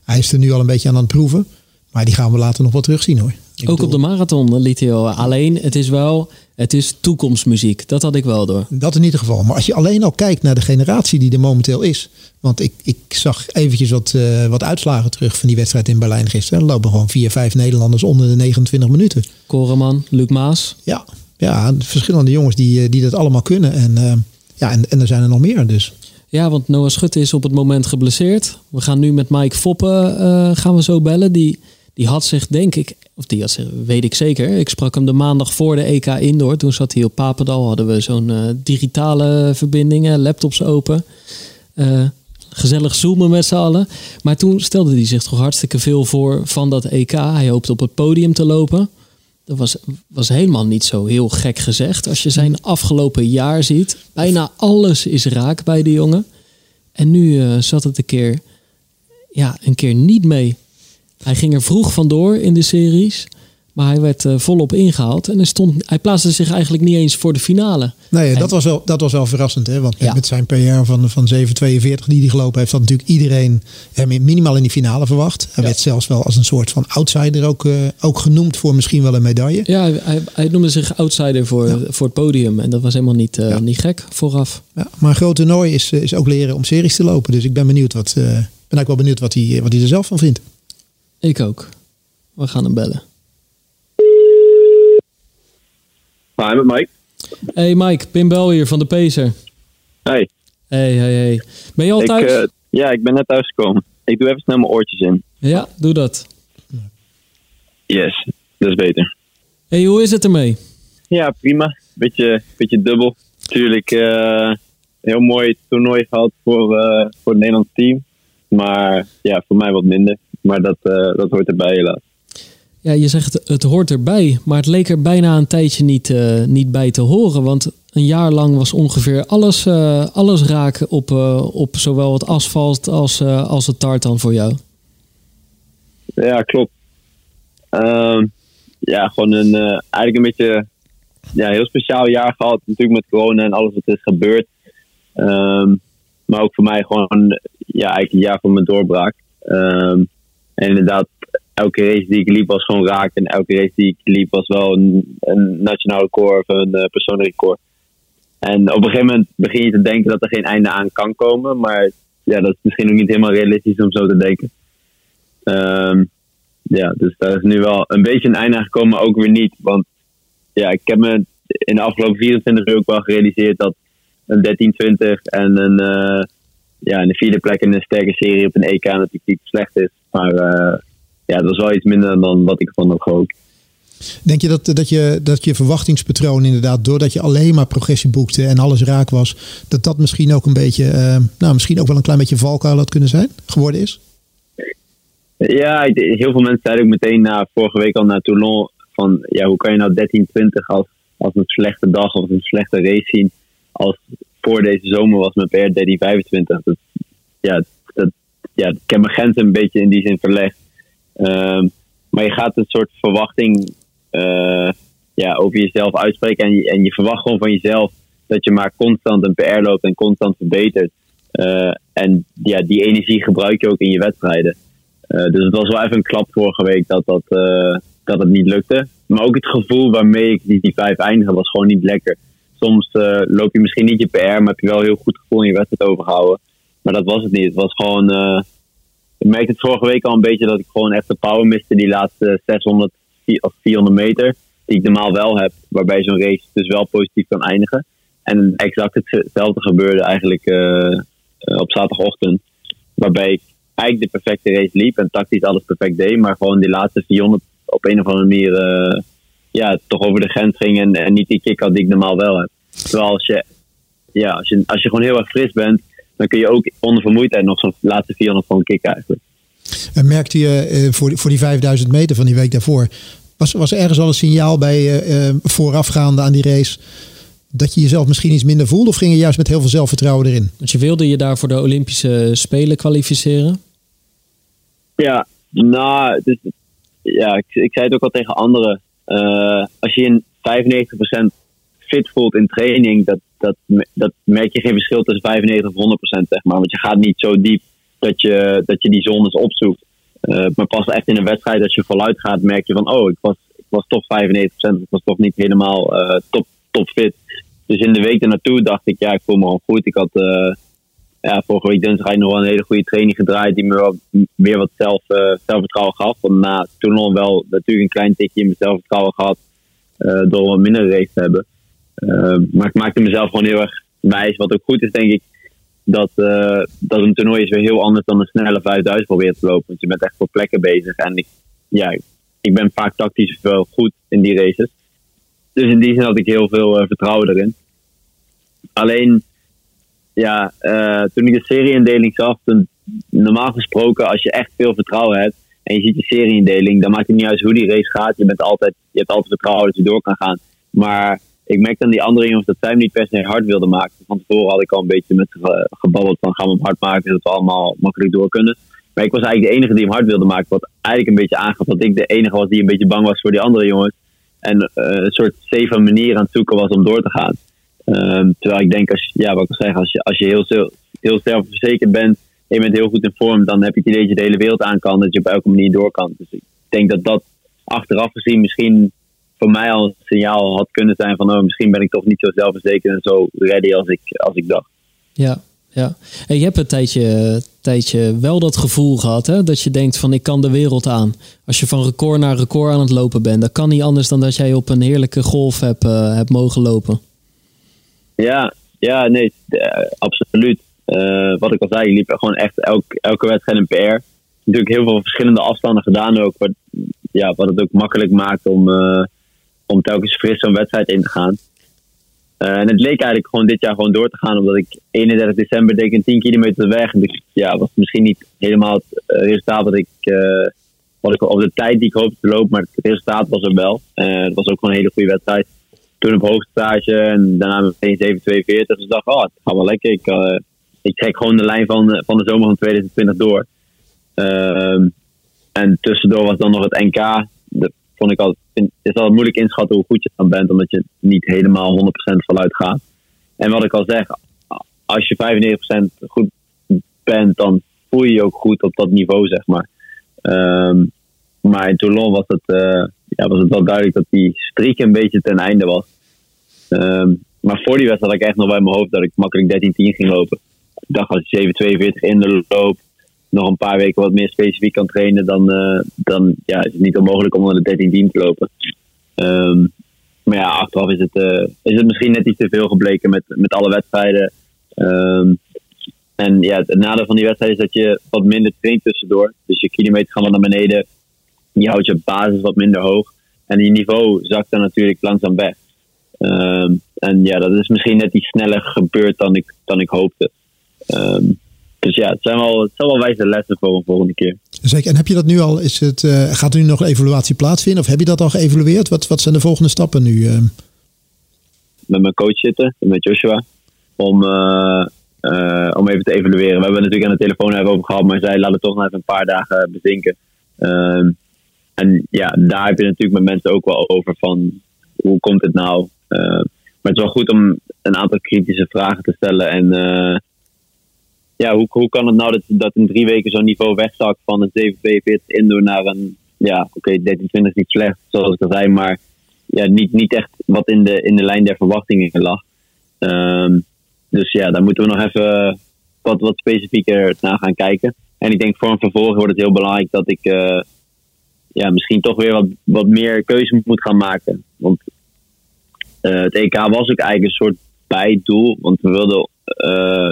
Hij is er nu al een beetje aan aan het proeven, maar die gaan we later nog wel terugzien hoor. Ik Ook op de marathon liet hij al. Alleen, het is wel, het is toekomstmuziek. Dat had ik wel door. Dat in ieder geval. Maar als je alleen al kijkt naar de generatie die er momenteel is. Want ik, ik zag eventjes wat, eh, wat uitslagen terug van die wedstrijd in Berlijn gisteren. Er lopen gewoon vier, vijf Nederlanders onder de 29 minuten. Koreman, Luc Maas. Ja, ja verschillende jongens die, eh, die dat allemaal kunnen. En, eh, ja, en, en er zijn er nog meer dus. Ja, want Noah Schutte is op het moment geblesseerd. We gaan nu met Mike Foppen gaan we zo bellen. Die, die had zich, denk ik, of die had zich, weet ik zeker. Ik sprak hem de maandag voor de EK Indoor. Toen zat hij op Papendal. Hadden we zo'n eh, digitale verbindingen, laptops open. Eh, gezellig zoomen met z'n allen. Maar toen stelde hij zich toch hartstikke veel voor van dat EK. Hij hoopte op het podium te lopen. Dat was, was helemaal niet zo heel gek gezegd. Als je zijn afgelopen jaar ziet. Bijna alles is raak bij de jongen. En nu eh, zat het een keer, ja, een keer niet mee. Hij ging er vroeg vandoor in de series. Maar hij werd eh, volop ingehaald. En hij, stond, hij plaatste zich eigenlijk niet eens voor de finale. Nee, En- dat was wel, dat was wel verrassend. Hè? Want met- Ja. met zijn PR van, van 7,42 die hij gelopen heeft, had natuurlijk iedereen hem minimaal in die finale verwacht. Hij Ja. werd zelfs wel als een soort van outsider ook, eh, ook genoemd voor misschien wel een medaille. Ja, hij, hij, noemde zich outsider voor, Ja. voor het podium. En dat was helemaal niet, eh, niet gek vooraf. Ja, maar een groot toernooi is, is ook leren om series te lopen. Dus ik ben benieuwd wat, ben eigenlijk wel benieuwd wat hij, wat hij er zelf van vindt. Ik ook. We gaan hem bellen. Hi, met Mike. Hey Mike, Pim Bel hier van de Pacer. Hey, Hey, hey, hey. Ben je al ik, thuis? eh, ja, ik ben net thuisgekomen. Ik doe even snel mijn oortjes in. Ja, doe dat. Yes, dat is beter. Hey, hoe is het ermee? Ja, prima. Beetje, beetje dubbel. Natuurlijk eh heel mooi toernooi gehad voor, eh, voor het Nederlands team. Maar ja, voor mij wat minder. Maar dat, eh, dat hoort erbij helaas. Ja, je zegt het, hoort erbij, maar het leek er bijna een tijdje niet, eh, niet bij te horen. Want een jaar lang was ongeveer alles, eh, alles raken op, op zowel het asfalt als, als het tartan voor jou. Ja, klopt. Ehm, ja, gewoon een, eigenlijk een beetje ja, heel speciaal jaar gehad. Natuurlijk met corona en alles wat is gebeurd. Ehm, maar ook voor mij gewoon ja, eigenlijk een jaar van mijn doorbraak. Ehm, en inderdaad, elke race die ik liep was gewoon raak. En elke race die ik liep was wel een, een nationaal record of een uh, persoonlijk record. En op een gegeven moment begin je te denken dat er geen einde aan kan komen. Maar ja, dat is misschien ook niet helemaal realistisch om zo te denken. Ehm, ja, dus daar is nu wel een beetje een einde aan gekomen, maar ook weer niet. Want ja, ik heb me in de afgelopen 24 uur ook wel gerealiseerd dat een 13-20 en een, uh, ja, een vierde plek in een sterke serie op een EK natuurlijk niet slecht is. Maar uh, ja, dat was wel iets minder dan wat ik ervan had gehoopt. Denk je dat, dat je dat je verwachtingspatroon inderdaad, doordat je alleen maar progressie boekte en alles raak was, dat dat misschien ook een beetje, uh, nou misschien ook wel een klein beetje valkuil had kunnen zijn, geworden is? Ja, heel veel mensen zeiden ook meteen na vorige week al naar Toulon van ja, hoe kan je nou 13-20 als, als een slechte dag of een slechte race zien als voor deze zomer was met PR 13-25. Dat, ja, ja, ik heb mijn grenzen een beetje in die zin verlegd. Um, maar je gaat een soort verwachting uh, ja, over jezelf uitspreken en je, en je verwacht gewoon van jezelf dat je maar constant een PR loopt en constant verbetert. Uh, en ja, die energie gebruik je ook in je wedstrijden. Uh, dus het was wel even een klap vorige week dat, dat, dat het niet lukte. Maar ook het gevoel waarmee ik die, die vijf eindigde was gewoon niet lekker. Soms loop je misschien niet je PR, maar heb je wel heel goed gevoel in je wedstrijd overgehouden. Maar dat was het niet. Het was gewoon. Uh, ik merkte het vorige week al een beetje dat ik gewoon echt de power miste die laatste 600 of 400 meter. Die ik normaal wel heb, waarbij zo'n race dus wel positief kan eindigen. En exact hetzelfde gebeurde eigenlijk uh, op zaterdagochtend. Waarbij ik eigenlijk de perfecte race liep en tactisch alles perfect deed. Maar gewoon die laatste 400 op een of andere manier ja, toch over de grens ging en, en niet die kick had die ik normaal wel heb. Terwijl als je, ja, als je, als je gewoon heel erg fris bent, dan kun je ook onder vermoeidheid nog zo'n laatste 400 van kicken eigenlijk. En merkte je eh, voor, voor die 5000 meter van die week daarvoor, was, was er ergens al een signaal bij uh, voorafgaande aan die race dat je jezelf misschien iets minder voelde? Of ging je juist met heel veel zelfvertrouwen erin? Want je wilde je daar voor de Olympische Spelen kwalificeren? Ja, nou, dus, ja, ik, ik zei het ook al tegen anderen. Uh, als je in 95% fit voelt in training, dat, dat, dat merk je geen verschil tussen 95 en 100%, zeg maar. Want je gaat niet zo diep dat je, dat je die zones opzoekt. Uh, maar pas echt in een wedstrijd, als je voluit gaat, merk je van, oh, ik was, ik was toch 95%, ik was toch niet helemaal uh, top, top fit. Dus in de week ernaartoe dacht ik, ja, ik voel me al goed. Ik had uh, ja, vorige week dinsdag nog wel een hele goede training gedraaid, die me wel weer wat zelf, zelfvertrouwen gaf. Want na Toulon wel natuurlijk een klein tikje in mijn zelfvertrouwen gehad, door wat minder race te hebben. Maar ik maakte mezelf gewoon heel erg wijs. Wat ook goed is, denk ik, dat, uh, dat een toernooi is weer heel anders dan een snelle 5000 proberen te lopen. Want je bent echt voor plekken bezig. En ik, ja, ik ben vaak tactisch wel goed in die races. Dus in die zin had ik heel veel uh, vertrouwen erin. Alleen, ja, toen ik de serieindeling zag, normaal gesproken, als je echt veel vertrouwen hebt en je ziet de serieindeling, dan maakt het niet uit hoe die race gaat. Je, bent altijd, je hebt altijd vertrouwen dat je door kan gaan. Maar ik merkte aan die andere jongens dat zij hem niet per se hard wilden maken. Van tevoren had ik al een beetje met ze gebabbeld van gaan we hem hard maken, zodat we allemaal makkelijk door kunnen. Maar ik was eigenlijk de enige die hem hard wilde maken. Wat eigenlijk een beetje aangaf dat ik de enige was die een beetje bang was voor die andere jongens. En uh, een soort safe manier aan het zoeken was om door te gaan. Um, terwijl ik denk, als, ja, wat ik zeg, als je, als je heel, heel zelfverzekerd bent en je bent heel goed in vorm, dan heb je het idee dat je de hele wereld aan kan, dat je op elke manier door kan. Dus ik denk dat dat achteraf gezien misschien voor mij al een signaal had kunnen zijn van oh, misschien ben ik toch niet zo zelfverzekerd en zo ready als ik, als ik dacht. Ja, ja. En je hebt een tijdje, tijdje wel dat gevoel gehad hè? dat je denkt van ik kan de wereld aan. Als je van record naar record aan het lopen bent, dat kan niet anders dan dat jij op een heerlijke golf hebt, uh, hebt mogen lopen. Ja, ja nee, uh, absoluut. Uh, wat ik al zei, je liep gewoon echt elk, elke wedstrijd een PR. Natuurlijk heel veel verschillende afstanden gedaan ook, wat, ja, wat het ook makkelijk maakt om om telkens fris zo'n wedstrijd in te gaan. Uh, en het leek eigenlijk gewoon dit jaar gewoon door te gaan, omdat ik 31 december deed ik een 10 kilometer weg. Dus ja, was misschien niet helemaal het eh, resultaat wat ik, uh, wat ik op de tijd die ik hoopte te lopen, maar het resultaat was er wel. Het was ook gewoon een hele goede wedstrijd. Toen op hoogte en daarna meteen 7,42. Dus ik dacht, oh, het gaat wel lekker. Ik, ik trek gewoon de lijn van, van de zomer van 2020 door. Ehm, en tussendoor was dan nog het NK. Vond ik altijd, is altijd moeilijk inschatten hoe goed je dan bent, omdat je niet helemaal 100% vanuit gaat. En wat ik al zeg, als je 95% goed bent, dan voel je je ook goed op dat niveau, zeg maar. Um, maar in Toulon was het, uh, ja, was het wel duidelijk dat die streak een beetje ten einde was. Um, maar voor die wedstrijd had ik echt nog bij mijn hoofd dat ik makkelijk 13-10 ging lopen. Ik dacht als je 7-42 in de loop, nog een paar weken wat meer specifiek kan trainen, dan, uh, dan ja, is het niet onmogelijk om onder de 13 team te lopen. Um, maar ja, achteraf is het, uh, is het misschien net iets te veel gebleken met, met alle wedstrijden. Um, en ja, het nadeel van die wedstrijd is dat je wat minder traint tussendoor. Dus je kilometer gaan wat naar beneden. Je houdt je basis wat minder hoog. En je niveau zakt dan natuurlijk langzaam weg. Um, en ja, dat is misschien net iets sneller gebeurd dan ik, dan ik hoopte. Dus ja, het zijn wel, het zijn wel wijze lessen voor een volgende keer. Zeker. En heb je dat nu al? Is het, uh, gaat er nu nog een evaluatie plaatsvinden? Of heb je dat al geëvalueerd? Wat, wat zijn de volgende stappen nu? Uh? Met mijn coach zitten, met Joshua. Om, uh, om even te evalueren. We hebben natuurlijk aan de telefoon even over gehad, maar zij laten toch nog even een paar dagen bezinken. Ehm, en ja, daar heb je natuurlijk met mensen ook wel over van hoe komt het nou? maar het is wel goed om een aantal kritische vragen te stellen en ja, hoe, hoe kan het nou dat, dat in drie weken zo'n niveau wegzakt van een 742 indoor naar een, ja, oké, okay, 1320 is niet slecht, zoals ik al zei, maar ja, niet, niet echt wat in de, in de lijn der verwachtingen lag. Um, dus ja, daar moeten we nog even wat, wat specifieker naar gaan kijken. En ik denk voor een vervolg wordt het heel belangrijk dat ik uh, ja, misschien toch weer wat, wat meer keuze moet gaan maken. Want uh, het EK was ook eigenlijk een soort bijdoel. Want we wilden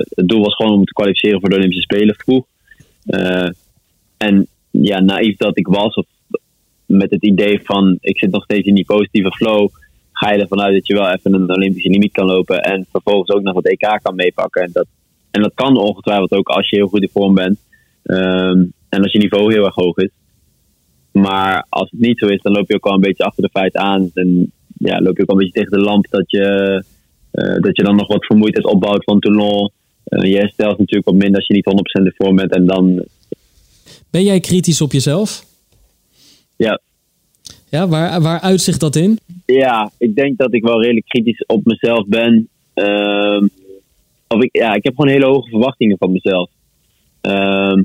het doel was gewoon om te kwalificeren voor de Olympische Spelen vroeg. Uh, en ja, naïef dat ik was, of met het idee van ik zit nog steeds in die positieve flow, ga je ervan uit dat je wel even een Olympische limiet kan lopen. En vervolgens ook nog het EK kan meepakken. En dat, en dat kan ongetwijfeld ook als je heel goed in vorm bent. Ehm, en als je niveau heel erg hoog is. Maar als het niet zo is, dan loop je ook al een beetje achter de feiten aan. En ja, loop je ook al een beetje tegen de lamp dat je, dat je dan nog wat vermoeidheid opbouwt van Toulon. Uh, je herstelt natuurlijk wat minder als je niet 100% in vorm bent. En dan... Ben jij kritisch op jezelf? Ja. Ja, waar, waar uitzicht dat in? Ja, ik denk dat ik wel redelijk kritisch op mezelf ben. Uh, of ik, ja, ik heb gewoon hele hoge verwachtingen van mezelf. Uh,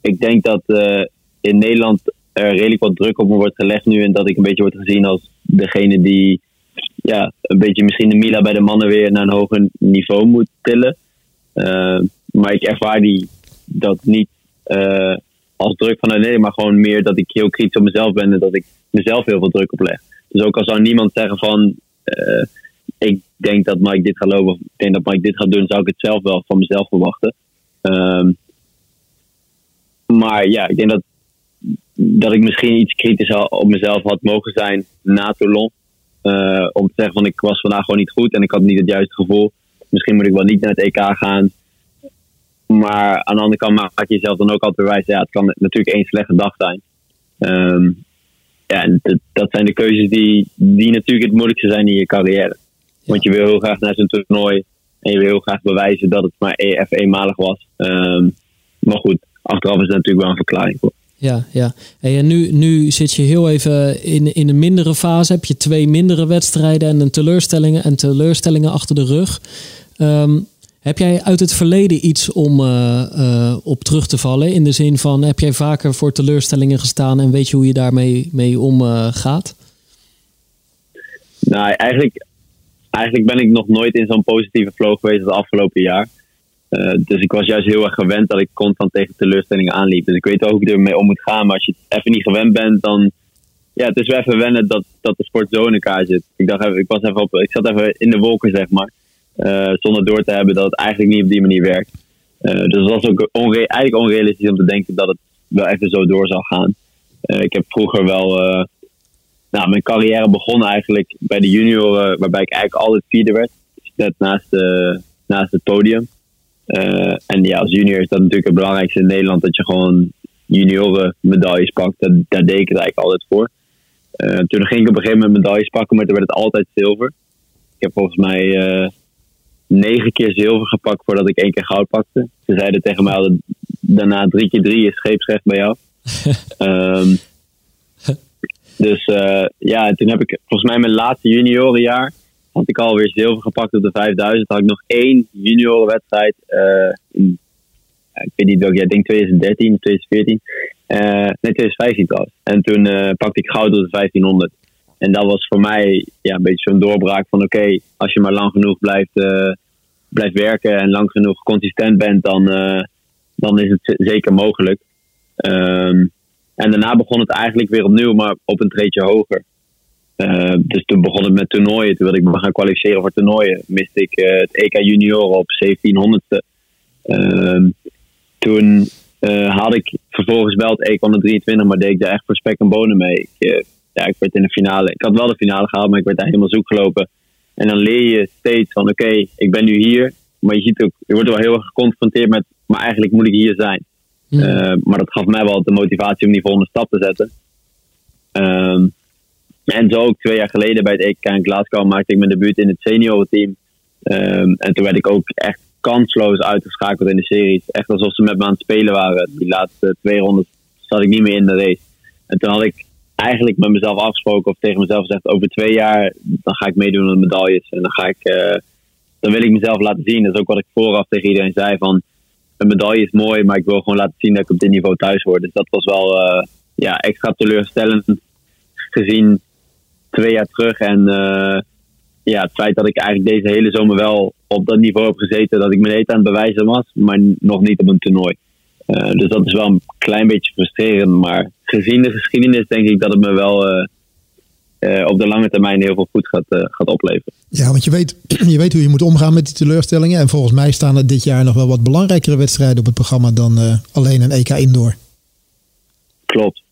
ik denk dat uh, in Nederland er redelijk wat druk op me wordt gelegd nu. En dat ik een beetje word gezien als degene die ja, een beetje misschien de Mila bij de mannen weer naar een hoger niveau moet tillen. Uh, maar ik ervaar die dat niet uh, als druk vanuit Nederland, maar gewoon meer dat ik heel kritisch op mezelf ben en dat ik mezelf heel veel druk opleg. Dus ook al zou niemand zeggen van uh, ik denk dat Mike dit gaat lopen of ik denk dat Mike dit gaat doen, zou ik het zelf wel van mezelf verwachten. Um, maar ja, ik denk dat, dat ik misschien iets kritisch op mezelf had mogen zijn na Toulon. Uh, om te zeggen van ik was vandaag gewoon niet goed en ik had niet het juiste gevoel. Misschien moet ik wel niet naar het EK gaan. Maar aan de andere kant maak je jezelf dan ook altijd bewijzen. Ja, het kan natuurlijk één slechte dag zijn. Um, ja, en dat zijn de keuzes die, die natuurlijk het moeilijkste zijn in je carrière. Want je wil heel graag naar zo'n toernooi. En je wil heel graag bewijzen dat het maar even eenmalig was. Um, maar goed, achteraf is er natuurlijk wel een verklaring voor. Ja, ja. En nu, nu zit je heel even in, in een mindere fase. Heb je twee mindere wedstrijden en een teleurstellingen en teleurstellingen achter de rug. Um, heb jij uit het verleden iets om uh, uh, op terug te vallen? In de zin van, heb jij vaker voor teleurstellingen gestaan en weet je hoe je daarmee mee omgaat? Uh, nou, eigenlijk, eigenlijk ben ik nog nooit in zo'n positieve flow geweest het afgelopen jaar. Uh, dus ik was juist heel erg gewend dat ik constant tegen teleurstellingen aanliep. Dus ik weet ook hoe ik ermee om moet gaan. Maar als je even niet gewend bent, dan. Ja, het is wel even wennen dat, dat de sport zo in elkaar zit. Ik, dacht even, ik, was even op, ik zat even in de wolken, zeg maar. Uh, zonder door te hebben dat het eigenlijk niet op die manier werkt. Uh, dus het was ook eigenlijk onrealistisch om te denken dat het wel even zo door zou gaan. Ik heb vroeger wel. nou, mijn carrière begon eigenlijk bij de junioren, waarbij ik eigenlijk altijd vierde werd. Net naast, naast het podium. Uh, en ja, als junior is dat natuurlijk het belangrijkste in Nederland dat je gewoon junioren medailles pakt. Dat, daar deed ik het eigenlijk altijd voor. Uh, toen ging ik op een gegeven moment medailles pakken, maar toen werd het altijd zilver. Ik heb volgens mij uh, negen keer zilver gepakt voordat ik één keer goud pakte. Ze zeiden tegen mij altijd, daarna drie keer drie is scheepsrecht bij jou. um, dus ja, toen heb ik volgens mij mijn laatste juniorenjaar had ik alweer zilver gepakt op de 5000. Had ik nog één juniorenwedstrijd. Uh, in, ik weet niet ik denk 2013 of 2014. Uh, nee, 2015 trouwens. En toen uh, pakte ik goud op de 1500. En dat was voor mij ja, een beetje zo'n doorbraak van oké, als je maar lang genoeg blijft, blijft werken en lang genoeg consistent bent, dan, dan is het zeker mogelijk. Um, en daarna begon het eigenlijk weer opnieuw, maar op een treedje hoger. Uh, dus toen begon het met toernooien. Toen wilde ik me gaan kwalificeren voor toernooien. Miste ik uh, het EK Junioren op 1700ste. Uh, toen uh, had ik vervolgens wel het EK 123, maar deed ik daar echt voor spek en bonen mee. Ik, ja, ik werd in de finale. Ik had wel de finale gehaald, maar ik werd daar helemaal zoek gelopen. En dan leer je steeds van: oké, okay, ik ben nu hier. Maar je ziet ook, je wordt wel heel erg geconfronteerd met: maar eigenlijk moet ik hier zijn. Mm. maar dat gaf mij wel de motivatie om die volgende stap te zetten. Ehm, en zo ook twee jaar geleden bij het EK in Glasgow maakte ik mijn debuut in het seniorenteam. Um, en toen werd ik ook echt kansloos uitgeschakeld in de series. Echt alsof ze met me aan het spelen waren. Die laatste twee rondes zat ik niet meer in de race. En toen had ik eigenlijk met mezelf afgesproken of tegen mezelf gezegd: over twee jaar dan ga ik meedoen aan de medailles. En dan ga ik, uh, dan wil ik mezelf laten zien. Dat is ook wat ik vooraf tegen iedereen zei: van een medaille is mooi, maar ik wil gewoon laten zien dat ik op dit niveau thuis word. Dus dat was wel uh, ja, extra teleurstellend gezien twee jaar terug. En uh, ja, het feit dat ik eigenlijk deze hele zomer wel op dat niveau heb gezeten, dat ik me heet aan het bewijzen was, maar nog niet op een toernooi. Uh, dus dat is wel een klein beetje frustrerend. Maar gezien de geschiedenis denk ik dat het me wel uh, uh, op de lange termijn heel veel goed gaat, gaat opleveren. Ja, want je weet, je weet hoe je moet omgaan met die teleurstellingen. En volgens mij staan er dit jaar nog wel wat belangrijkere wedstrijden op het programma dan alleen een EK Indoor. Klopt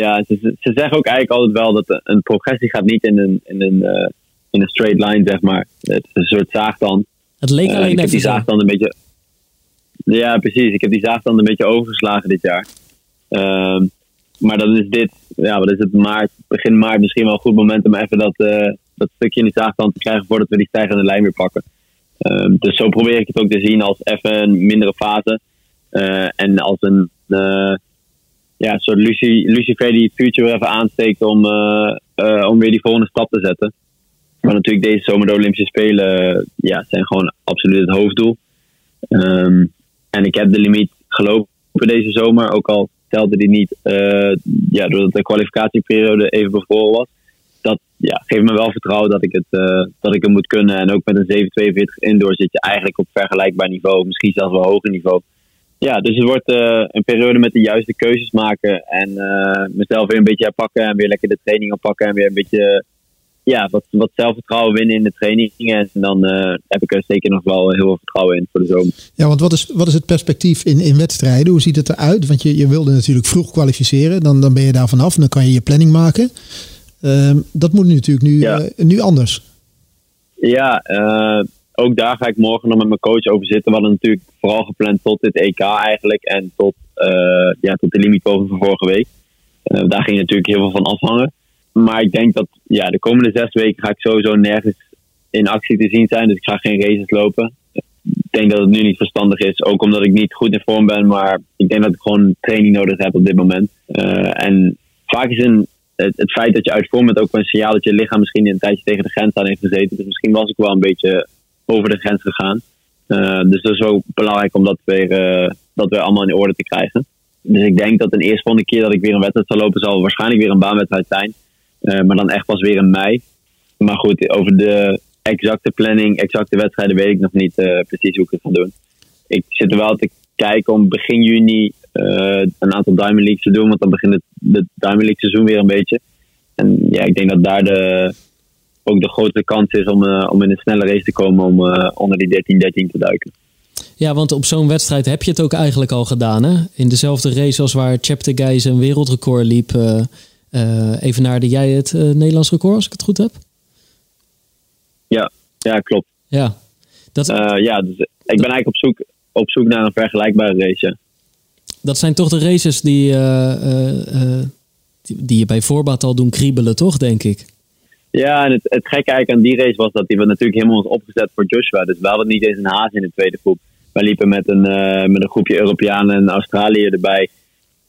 ja, ze, ze zeggen ook eigenlijk altijd wel dat een progressie gaat niet in een, in een, uh, in een straight line, zeg maar. Het is een soort zaagtand. Het leek Eh, alleen ik heb even die zaagtand een beetje. Ja, precies. Ik heb die zaagtand een beetje overgeslagen dit jaar. Ehm, maar dan is dit, ja, wat is het, maart, begin maart misschien wel een goed moment om even dat, eh, dat stukje in die zaagtand te krijgen voordat we die stijgende lijn weer pakken. Ehm, dus zo probeer ik het ook te zien als even een mindere fase. Eh, en als een eh, ja, een soort Lucy, Lucifer die het vuurtje weer even aansteekt om, eh, eh, om weer die volgende stap te zetten. Maar natuurlijk deze zomer de Olympische Spelen eh, ja, zijn gewoon absoluut het hoofddoel. Ehm, en ik heb de limiet gelopen deze zomer, ook al telde die niet, ja, doordat de kwalificatieperiode even bevroren was. Dat ja, geeft me wel vertrouwen dat ik, het, dat ik het moet kunnen. En ook met een 742 indoor zit je eigenlijk op vergelijkbaar niveau, misschien zelfs wel hoger niveau. Ja, dus het wordt eh, een periode met de juiste keuzes maken. En eh, mezelf weer een beetje herpakken en weer lekker de training oppakken. En weer een beetje ja, wat, wat zelfvertrouwen winnen in de trainingen. En dan eh, heb ik er zeker nog wel heel veel vertrouwen in voor de zomer. Ja, want wat is, wat is het perspectief in, in wedstrijden? Hoe ziet het eruit? Want je, je wilde natuurlijk vroeg kwalificeren. Dan, dan ben je daar vanaf en dan kan je je planning maken. Ehm, dat moet natuurlijk nu, Ja. nu anders. Ja, eh, ook daar ga ik morgen nog met mijn coach over zitten. We hadden natuurlijk vooral gepland tot dit EK eigenlijk. En tot, eh, ja, tot de limietpoging van vorige week. Eh, daar ging natuurlijk heel veel van afhangen. Maar ik denk dat ja, de komende zes weken ga ik sowieso nergens in actie te zien zijn. Dus ik ga geen races lopen. Ik denk dat het nu niet verstandig is. Ook omdat ik niet goed in vorm ben. Maar ik denk dat ik gewoon training nodig heb op dit moment. Eh, en vaak is het, het feit dat je uit vorm bent ook wel een signaal dat je lichaam misschien een tijdje tegen de grens aan heeft gezeten. Dus misschien was ik wel een beetje over de grens gegaan. Eh, dus dat is wel belangrijk om dat weer, eh, dat weer allemaal in orde te krijgen. Dus ik denk dat een eerstvolgende keer dat ik weer een wedstrijd zal lopen, zal waarschijnlijk weer een baanwedstrijd zijn. Eh, maar dan echt pas weer in mei. Maar goed, over de exacte planning, exacte wedstrijden weet ik nog niet precies hoe ik het ga doen. Ik zit er wel te kijken om begin juni een aantal Diamond Leagues te doen, want dan begint het, het Diamond League seizoen weer een beetje. En ja, ik denk dat daar de, ook de grote kans is om, eh, om in een snelle race te komen om eh, onder die 13-13 te duiken. Ja, want op zo'n wedstrijd heb je het ook eigenlijk al gedaan. Hè? In dezelfde race als waar Cheptegei zijn wereldrecord liep. eh eh evenaarde jij het Nederlands record, als ik het goed heb? Ja, ja klopt. Ja. Dat, ja, dus ik ben eigenlijk op zoek, op zoek naar een vergelijkbare race. dat zijn toch de races die, die, die je bij voorbaat al doen kriebelen, toch, denk ik? Ja, en het, het gekke eigenlijk aan die race was dat die we natuurlijk helemaal was opgezet voor Joshua. Dus we hadden niet eens een haas in de tweede groep. Wij liepen met een, eh, met een groepje Europeanen en Australië erbij.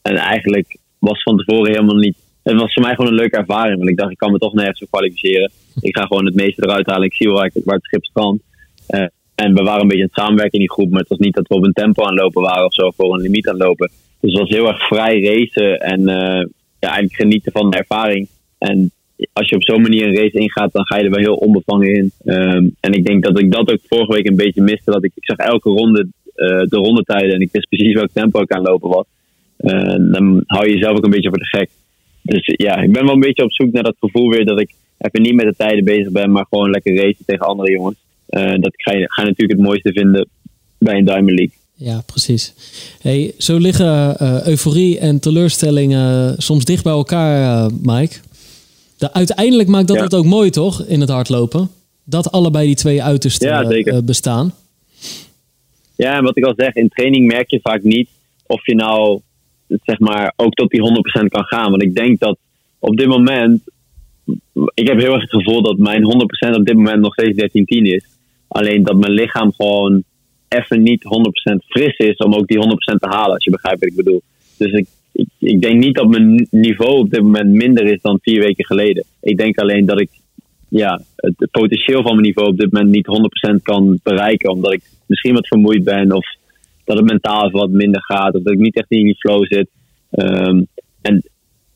En eigenlijk was van tevoren helemaal niet... Het was voor mij gewoon een leuke ervaring. Want ik dacht, ik kan me toch nergens kwalificeren. Ik ga gewoon het meeste eruit halen. Ik zie wel waar, het schip strandt. Eh, en we waren een beetje aan het samenwerken in die groep. Maar het was niet dat we op een tempo aan het lopen waren of zo. Voor een limiet aan het lopen. Dus het was heel erg vrij racen. En eh, ja, eigenlijk genieten van de ervaring. En als je op zo'n manier een race ingaat, dan ga je er wel heel onbevangen in. Ehm, en ik denk dat ik dat ook vorige week een beetje miste. Dat ik, ik zag elke ronde eh, de rondetijden en ik wist precies welk tempo ik aan lopen was. Eh, dan hou je jezelf ook een beetje voor de gek. Dus ja, ik ben wel een beetje op zoek naar dat gevoel weer dat ik even niet met de tijden bezig ben, maar gewoon lekker racen tegen andere jongens. Eh, dat ga je, ga natuurlijk het mooiste vinden bij een Diamond League. Ja, precies. Hey, zo liggen eh, euforie en teleurstelling eh, soms dicht bij elkaar, Mike. De, uiteindelijk maakt dat Ja. het ook mooi, toch, in het hardlopen? Dat allebei die twee uitersten Ja, eh, eh, bestaan. Ja, en wat ik al zeg, in training merk je vaak niet of je nou zeg maar ook tot die 100% kan gaan. Want ik denk dat op dit moment, ik heb heel erg het gevoel dat mijn 100% op dit moment nog steeds 13-10 is. Alleen dat mijn lichaam gewoon even niet 100% fris is om ook die 100% te halen, als je begrijpt wat ik bedoel. Dus ik, ik, ik denk niet dat mijn niveau op dit moment minder is dan vier weken geleden. Ik denk alleen dat ik ja, het, potentieel van mijn niveau op dit moment niet 100% kan bereiken. Omdat ik misschien wat vermoeid ben of dat het mentaal wat minder gaat. Of dat ik niet echt in die flow zit. Ehm, en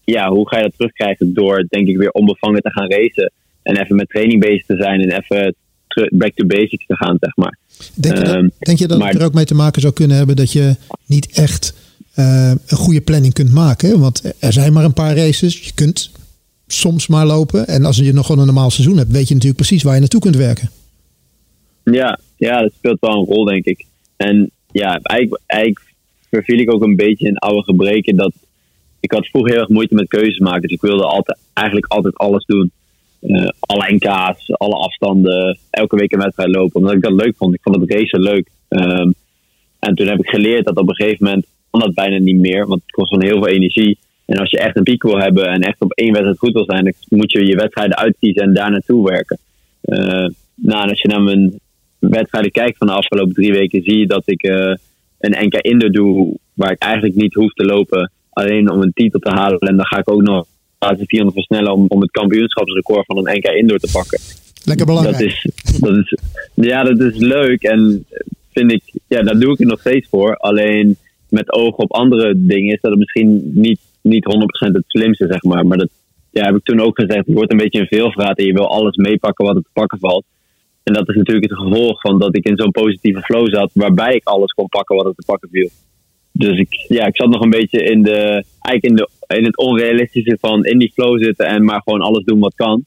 ja, hoe ga je dat terugkrijgen? Door denk ik weer onbevangen te gaan racen. En even met training bezig te zijn en even back to basics te gaan, zeg maar. Denk je, dat, Ehm, denk je dat maar- het er ook mee te maken zou kunnen hebben dat je niet echt eh, een goede planning kunt maken? Want er zijn maar een paar races. Je kunt soms maar lopen. En als je nog gewoon een normaal seizoen hebt, weet je natuurlijk precies waar je naartoe kunt werken. Ja, ja, dat speelt wel een rol, denk ik. En ja, eigenlijk, verviel ik ook een beetje in oude gebreken. Dat ik had vroeger heel erg moeite met keuzes maken. Dus ik wilde altijd, eigenlijk altijd alles doen. eh, alle NK's, alle afstanden, elke week een wedstrijd lopen. Omdat ik dat leuk vond. Ik vond het racen leuk. Ehm, en toen heb ik geleerd dat op een gegeven moment kan dat bijna niet meer. Want het kost van heel veel energie. En als je echt een piek wil hebben en echt op één wedstrijd goed wil zijn, dan moet je je wedstrijden uitkiezen en daar naartoe werken. Uh, nou, en als je naar mijn wedstrijden kijkt van de afgelopen drie weken, zie je dat ik uh, een NK Indo doe waar ik eigenlijk niet hoef te lopen. Alleen om een titel te halen. En dan ga ik ook nog laatste 400 versnellen om, om het kampioenschapsrecord van een NK Indoor te pakken. Lekker belangrijk. Dat is, dat is, ja, dat is leuk. En vind ik, ja, daar doe ik het nog steeds voor. Alleen met oog op andere dingen is dat het misschien niet, niet 100% het slimste, zeg maar. Maar dat ja, heb ik toen ook gezegd. Het wordt een beetje een veelvraat en je wil alles meepakken wat er te pakken valt. En dat is natuurlijk het gevolg van dat ik in zo'n positieve flow zat, waarbij ik alles kon pakken wat er te pakken viel. Dus ik, ja, ik zat nog een beetje in, de, eigenlijk in, de, in het onrealistische van in die flow zitten en maar gewoon alles doen wat kan.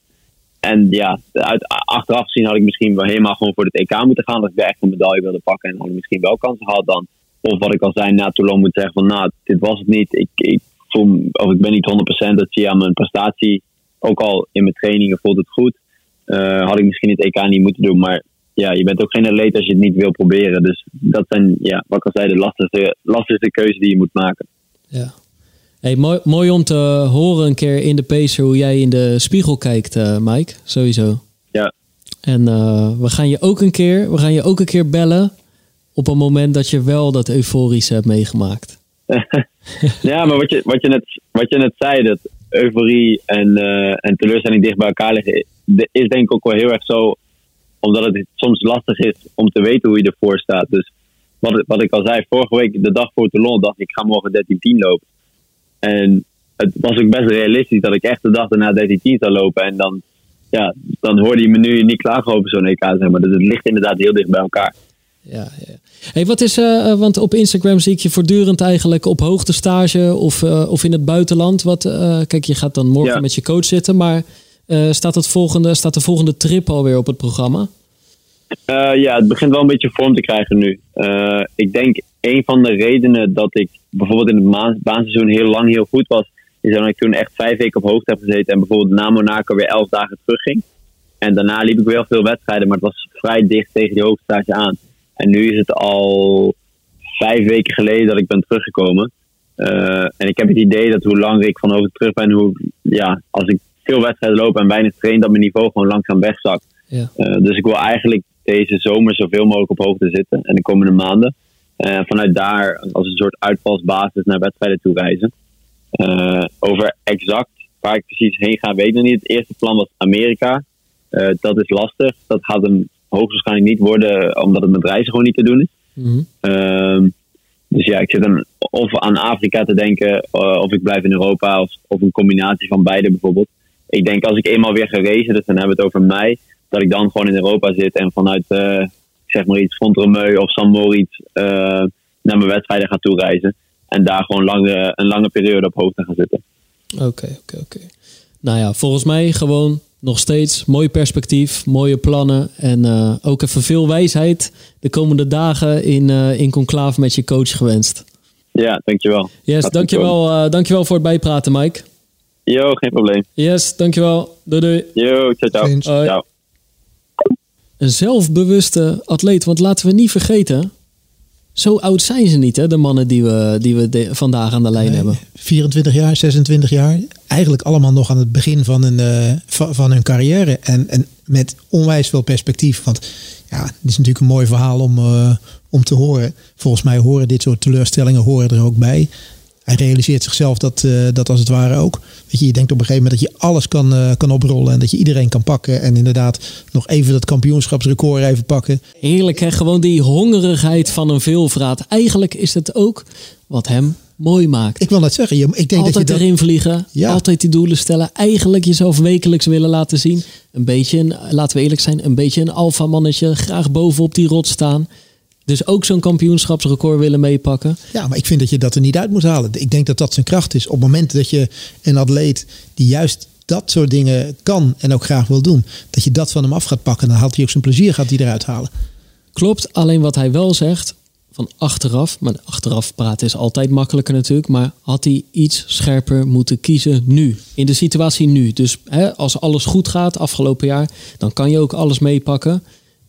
En ja, uit, achteraf gezien had ik misschien wel helemaal gewoon voor het EK moeten gaan. Als ik echt een medaille wilde pakken en had ik misschien wel kansen gehad dan. Of wat ik al zei, na Toulon moet zeggen van nou, dit was het niet. Ik, ik, voel, of ik ben niet 100% dat zie aan mijn prestatie. Ook al in mijn trainingen voelt het goed. Uh, had ik misschien het EK niet moeten doen. Maar ja, je bent ook geen atleet als je het niet wil proberen. Dus dat zijn, ja, wat ik al zei, de lastigste, lastigste keuzes die je moet maken. Ja. Hey, mooi, mooi om te horen een keer in de pacer hoe jij in de spiegel kijkt, uh, Mike. Sowieso. Ja. En uh, we gaan je ook een keer, we gaan je ook een keer bellen op een moment dat je wel dat euforische hebt meegemaakt. ja, maar wat je, wat je, net, wat je net zei, dat euforie en, uh, en teleurstelling dicht bij elkaar liggen, is denk ik ook wel heel erg zo omdat het soms lastig is om te weten hoe je ervoor staat. Dus wat, wat ik al zei, vorige week, de dag voor Toulon, dacht ik, ga morgen 13-10 lopen. En het was ook best realistisch dat ik echt de dag daarna 13-10 zou lopen. En dan, ja, dan hoorde je me nu niet klagen over zo'n EK, zeg maar. Dus het ligt inderdaad heel dicht bij elkaar. Ja, ja. Hey, wat is, uh, want op Instagram zie ik je voortdurend eigenlijk op hoogtestage of, uh, of in het buitenland. Wat, uh, kijk, je gaat dan morgen ja. met je coach zitten, maar staat, het volgende, staat de volgende trip alweer op het programma? Ja, het begint wel een beetje vorm te krijgen nu. Ik denk een van de redenen dat ik bijvoorbeeld in het baanseizoen heel lang heel goed was, is dat ik toen echt vijf weken op hoogte heb gezeten en bijvoorbeeld na Monaco weer elf dagen terugging. En daarna liep ik wel veel wedstrijden, maar het was vrij dicht tegen die hoogtestage aan. En nu is het al vijf weken geleden dat ik ben teruggekomen. Uh, en ik heb het idee dat hoe langer ik van hoogte terug ben, hoe ja, als ik veel wedstrijden lopen en weinig train, dat mijn niveau gewoon langzaam wegzakt. Ja. Uh, dus ik wil eigenlijk deze zomer zoveel mogelijk op hoogte zitten en de komende maanden. Uh, vanuit daar als een soort uitvalsbasis naar wedstrijden toe reizen. Over exact waar ik precies heen ga, weet ik nog niet. Het eerste plan was Amerika. dat is lastig. Dat gaat hem hoogstwaarschijnlijk niet worden, omdat het met reizen gewoon niet te doen is. Mm -hmm. dus ja, ik zit dan of aan Afrika te denken, of ik blijf in Europa, of, of een combinatie van beide bijvoorbeeld ik denk als ik eenmaal weer gerezen, dus dan hebben we het over mei, dat ik dan gewoon in Europa zit en vanuit, uh, zeg maar iets, Fontremeu of San Moritz uh, naar mijn wedstrijden ga toereizen. En daar gewoon lange, een lange periode op hoogte gaan zitten. Oké, okay, oké, okay, oké. Okay. Nou ja, volgens mij gewoon nog steeds mooi perspectief, mooie plannen en uh, ook even veel wijsheid de komende dagen in, uh, in conclave met je coach gewenst. Ja, dankjewel. Yes, dankjewel, uh, dankjewel voor het bijpraten, Mike. Jo, geen probleem. Yes, dankjewel. Doei doei. Jo, ciao ciao. ciao. Een zelfbewuste atleet, want laten we niet vergeten, zo oud zijn ze niet, hè, de mannen die we, die we de, vandaag aan de lijn nee, hebben. 24 jaar, 26 jaar. Eigenlijk allemaal nog aan het begin van hun, uh, van, hun carrière. En, en met onwijs veel perspectief. Want ja, het is natuurlijk een mooi verhaal om, uh, om te horen. Volgens mij horen dit soort teleurstellingen horen er ook bij hij realiseert zichzelf dat, uh, dat als het ware ook. Weet je, je denkt op een gegeven moment dat je alles kan, uh, kan oprollen en dat je iedereen kan pakken. En inderdaad nog even dat kampioenschapsrecord even pakken. Heerlijk hè, gewoon die hongerigheid van een veelvraat. Eigenlijk is het ook wat hem mooi maakt. Ik wil net zeggen, je, ik denk altijd dat je dat... erin vliegen, ja. altijd die doelen stellen. Eigenlijk jezelf wekelijks willen laten zien. Een beetje, een, laten we eerlijk zijn, een beetje een alfa mannetje. Graag bovenop die rot staan. Dus ook zo'n kampioenschapsrecord willen meepakken. Ja, maar ik vind dat je dat er niet uit moet halen. Ik denk dat dat zijn kracht is. Op het moment dat je een atleet die juist dat soort dingen kan en ook graag wil doen, dat je dat van hem af gaat pakken, dan haalt hij ook zijn plezier gaat hij eruit halen. Klopt, alleen wat hij wel zegt, van achteraf, maar achteraf praten is altijd makkelijker natuurlijk, maar had hij iets scherper moeten kiezen nu, in de situatie nu. Dus hè, als alles goed gaat afgelopen jaar, dan kan je ook alles meepakken.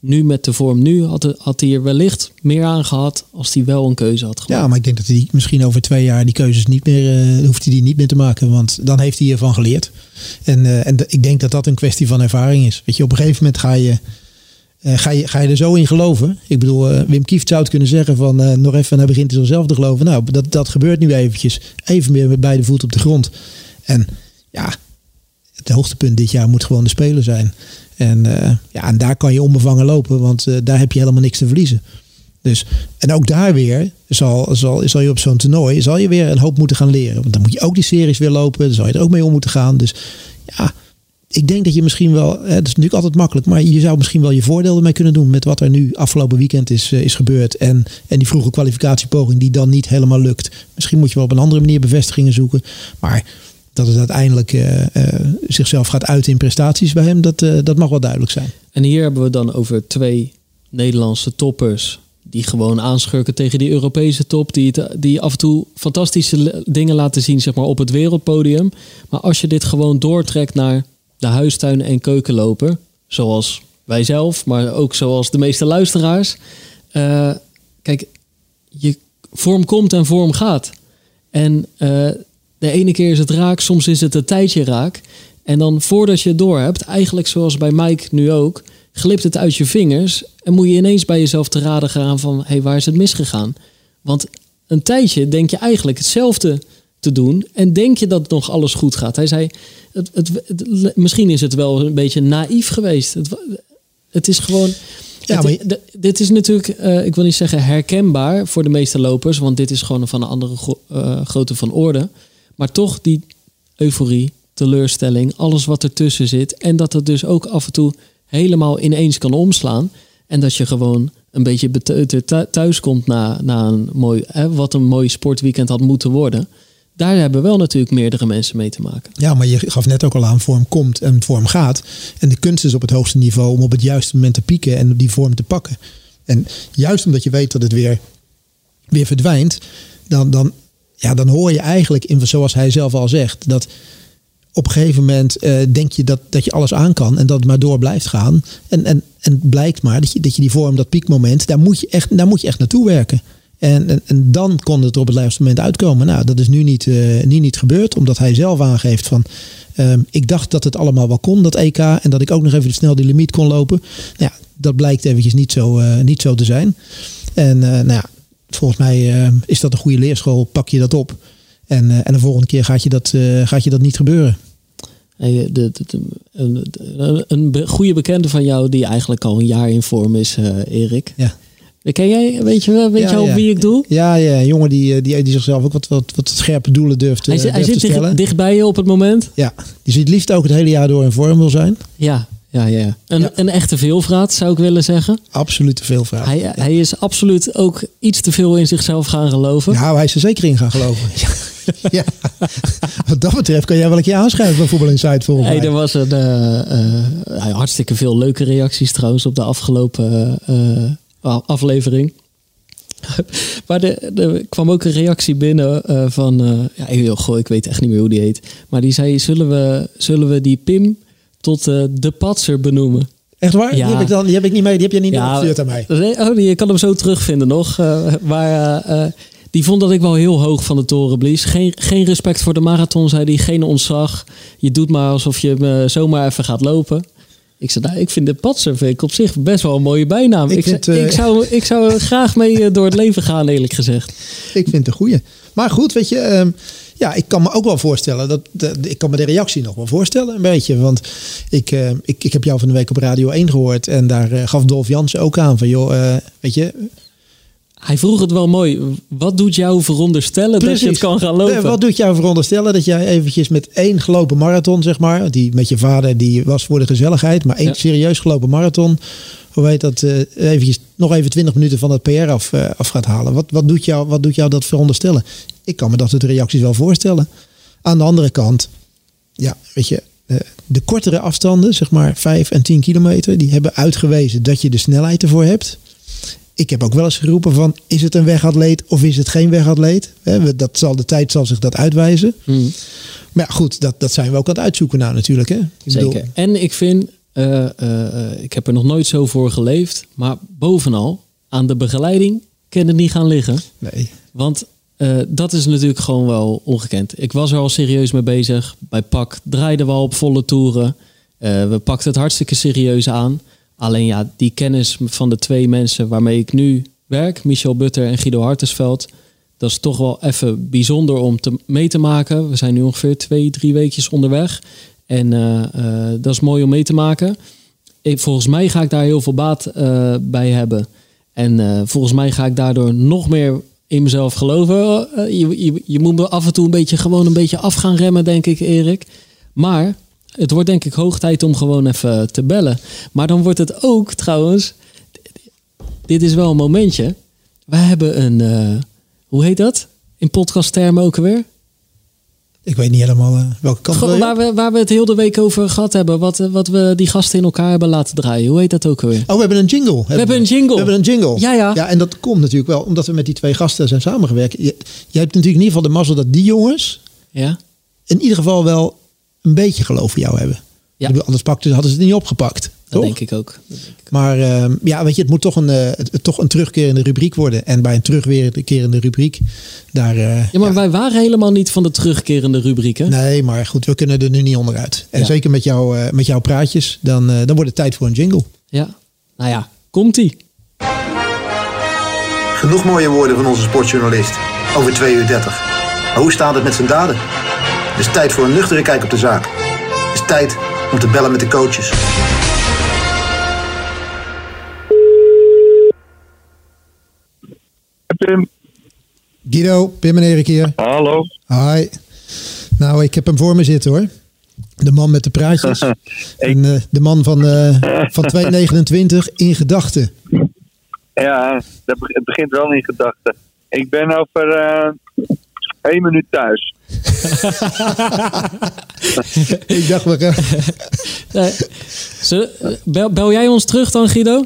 Nu met de vorm nu had, had hij er wellicht meer aan gehad als hij wel een keuze had gemaakt. Ja, maar ik denk dat hij misschien over twee jaar die keuzes niet meer uh, hoeft hij die niet meer te maken, want dan heeft hij ervan geleerd. En, uh, en ik denk dat dat een kwestie van ervaring is. Weet je, op een gegeven moment ga je uh, ga, je, ga je er zo in geloven? Ik bedoel, Wim Kieft zou het kunnen zeggen van nog even, hij begint hij zelf te geloven. Nou, dat, dat gebeurt nu eventjes. Even meer met beide voeten op de grond. En ja, het hoogtepunt dit jaar moet gewoon de speler zijn. En, ja, en daar kan je onbevangen lopen, want daar heb je helemaal niks te verliezen. Dus, en ook daar weer zal, zal, zal je op zo'n toernooi zal je weer een hoop moeten gaan leren. Want dan moet je ook die series weer lopen. Dan zal je er ook mee om moeten gaan. Dus ja, ik denk dat je misschien wel, hè, dat is natuurlijk altijd makkelijk, maar je zou misschien wel je voordeel ermee kunnen doen met wat er nu afgelopen weekend is, is gebeurd. En, en die vroege kwalificatiepoging die dan niet helemaal lukt. Misschien moet je wel op een andere manier bevestigingen zoeken. Maar dat het uiteindelijk uh, uh, zichzelf gaat uiten in prestaties bij hem, dat, dat mag wel duidelijk zijn. En hier hebben we dan over twee Nederlandse toppers. Die gewoon aanschurken tegen die Europese top. Die, die af en toe fantastische dingen laten zien zeg maar, op het wereldpodium. Maar als je dit gewoon doortrekt naar de huistuin- en keukenloper. Zoals wij zelf, maar ook zoals de meeste luisteraars. Kijk, je vorm komt en vorm gaat. En de ene keer is het raak, soms is het een tijdje raak. En dan voordat je het door hebt, eigenlijk zoals bij Mike nu ook, glipt het uit je vingers. En moet je ineens bij jezelf te raden gaan van, hé, hey, waar is het misgegaan? Want een tijdje denk je eigenlijk hetzelfde te doen. En denk je dat nog alles goed gaat? Hij zei, het, het, misschien is het wel een beetje naïef geweest. Het, het is gewoon. Ja, maar... dit is natuurlijk, uh, ik wil niet zeggen herkenbaar voor de meeste lopers, want dit is gewoon van een andere gro uh, grootte van orde. Maar toch die euforie, teleurstelling, alles wat ertussen zit. En dat het dus ook af en toe helemaal ineens kan omslaan. En dat je gewoon een beetje beteuterd thuis komt na, na een mooi, hè, wat een mooi sportweekend had moeten worden daar hebben wel natuurlijk meerdere mensen mee te maken. Ja, maar je gaf net ook al aan, vorm komt en vorm gaat. En de kunst is op het hoogste niveau om op het juiste moment te pieken en die vorm te pakken. En juist omdat je weet dat het weer, weer verdwijnt, dan, dan, ja, dan hoor je eigenlijk, in, zoals hij zelf al zegt, dat op een gegeven moment uh, denk je dat, dat je alles aan kan en dat het maar door blijft gaan. En, en, en blijkt maar dat je, dat je die vorm, dat piekmoment, daar moet je echt, daar moet je echt naartoe werken. En, en, dan kon het er op het laatste moment uitkomen. Nou, dat is nu niet, uh, nu niet gebeurd, omdat hij zelf aangeeft van. Uh, ik dacht dat het allemaal wel kon, dat EK. En dat ik ook nog even snel die limiet kon lopen. Nou ja, dat blijkt eventjes niet zo, uh, niet zo te zijn. En nou ja, volgens mij is dat een goede leerschool. Pak je dat op. En, en de volgende keer gaat je dat, gaat je dat niet gebeuren. Hey, de, de, de, een, een, goede bekende van jou die eigenlijk al een jaar in vorm is, Erik. Ja. Ken jij, weet je wel, weet je ja. wie ik doe? Ja, ja, een jongen die, die, die zichzelf ook wat, wat, wat scherpe doelen durft, hij, durft hij zit. Dicht, bij je op het moment? Ja, die ziet liefst ook het hele jaar door in vorm wil zijn. Ja, ja, ja. Een, ja. een echte veelvraat zou ik willen zeggen. Absoluut te veelvraat. Hij, ja. hij is absoluut ook iets te veel in zichzelf gaan geloven. Nou, hij is er zeker in gaan geloven. ja. Wat dat betreft kan jij wel een keer aanschrijven van Voetbal Insight volgens hey, mij. Er was een, uh, uh, hartstikke veel leuke reacties trouwens op de afgelopen uh, aflevering. maar er, er kwam ook een reactie binnen van... Ja, goh, ik weet echt niet meer hoe die heet. Maar die zei, zullen we, zullen we die Pim tot uh, de patser benoemen? Echt waar? Ja. Die, heb ik dan, die heb ik niet mee. Die heb je niet ja, aan mij. Oh, je kan hem zo terugvinden nog. maar die vond dat ik wel heel hoog van de toren blies. Geen, geen respect voor de marathon, zei hij. Geen ontzag. Je doet maar alsof je zomaar even gaat lopen. Ik zei, nou, ik vind de Patser vind ik op zich best wel een mooie bijnaam. Ik, ik, vind, uh, ik, zou, ik zou er graag mee door het leven gaan, eerlijk gezegd. Ik vind het een goeie. Maar goed, weet je, um, ja, ik kan me ook wel voorstellen, dat, de, ik kan me de reactie nog wel voorstellen, een beetje. Want ik, uh, ik, ik heb jou van de week op Radio 1 gehoord en daar uh, gaf Dolf Jansen ook aan van, joh, weet je, hij vroeg het wel mooi. Wat doet jou veronderstellen Precies. dat je het kan gaan lopen? Wat doet jou veronderstellen dat jij eventjes met één gelopen marathon, zeg maar, die met je vader, die was voor de gezelligheid, maar één ja. serieus gelopen marathon, hoe weet dat, uh, eventjes nog even 20 minuten van het PR af, uh, af gaat halen. Wat, wat, doet jou, wat doet jou dat veronderstellen? Ik kan me dat soort reacties wel voorstellen. Aan de andere kant, ja, weet je, uh, de kortere afstanden, zeg maar 5 en 10 kilometer, die hebben uitgewezen dat je de snelheid ervoor hebt. ik heb ook wel eens geroepen van, is het een wegatleet of is het geen wegatleet? Dat zal, de tijd zal zich dat uitwijzen. Hmm. Maar ja, goed, dat, dat zijn we ook aan het uitzoeken nou natuurlijk. Hè? Ik bedoel, Zeker. En ik vind, eh, eh, eh, ik heb er nog nooit zo voor geleefd. Maar bovenal, aan de begeleiding kan het niet gaan liggen. nee. Want eh, dat is natuurlijk gewoon wel ongekend. Ik was er al serieus mee bezig. Bij PAK draaiden we al op volle toeren. Eh, we pakten het hartstikke serieus aan. Alleen ja, die kennis van de twee mensen waarmee ik nu werk, Michel Butter en Guido Hartesveld, dat is toch wel even bijzonder om te, mee te maken. We zijn nu ongeveer twee, drie weekjes onderweg. En eh, dat is mooi om mee te maken. Ik, volgens mij ga ik daar heel veel baat bij hebben. En volgens mij ga ik daardoor nog meer in mezelf geloven. Eh, je, je, moet me af en toe een beetje gewoon een beetje af gaan remmen, denk ik, Erik. Maar het wordt denk ik hoog tijd om gewoon even te bellen. Maar dan wordt het ook trouwens. Dit is wel een momentje. Wij hebben een. eh, hoe heet dat? In podcasttermen ook alweer? Ik weet niet helemaal eh, welke kant Gewoon je? waar, we, waar we het heel de week over gehad hebben. Wat, eh, wat we die gasten in elkaar hebben laten draaien. Hoe heet dat ook alweer? Oh, we hebben een jingle. We hebben een jingle. We hebben een jingle. Ja, ja. Ja, en dat komt natuurlijk wel omdat we met die twee gasten zijn samengewerkt. Je, jij hebt natuurlijk in ieder geval de mazzel dat die jongens Ja? in ieder geval wel een beetje geloof in jou hebben. Ja. Bedoel, anders pakten, hadden ze het niet opgepakt. Dat toch? denk ik ook. Maar ehm, ja, weet je, het moet toch een, eh, toch een terugkerende rubriek worden. En bij een terugkerende rubriek, daar... eh, Ja, maar wij waren helemaal niet van de terugkerende rubrieken. Nee, maar goed, we kunnen er nu niet onderuit. En Ja. zeker met, jou, eh, met jouw praatjes, dan, eh, dan wordt het tijd voor een jingle. Ja. Nou ja, komt-ie. Genoeg mooie woorden van onze sportjournalist. Over 2 uur 30. Maar hoe staat het met zijn daden? Het is tijd voor een nuchtere kijk op de zaak. Het is tijd om te bellen met de coaches. Guido, Pim en Erik hier. hallo. Hi. Nou, ik heb hem voor me zitten hoor. De man met de praatjes. en eh, de man van, eh van 229 in gedachten. Ja, dat be- het begint wel in gedachten. Ik ben over eh één minuut thuis. ik dacht, we gaan... Nee. Zullen- bel, bel jij ons terug dan, Guido?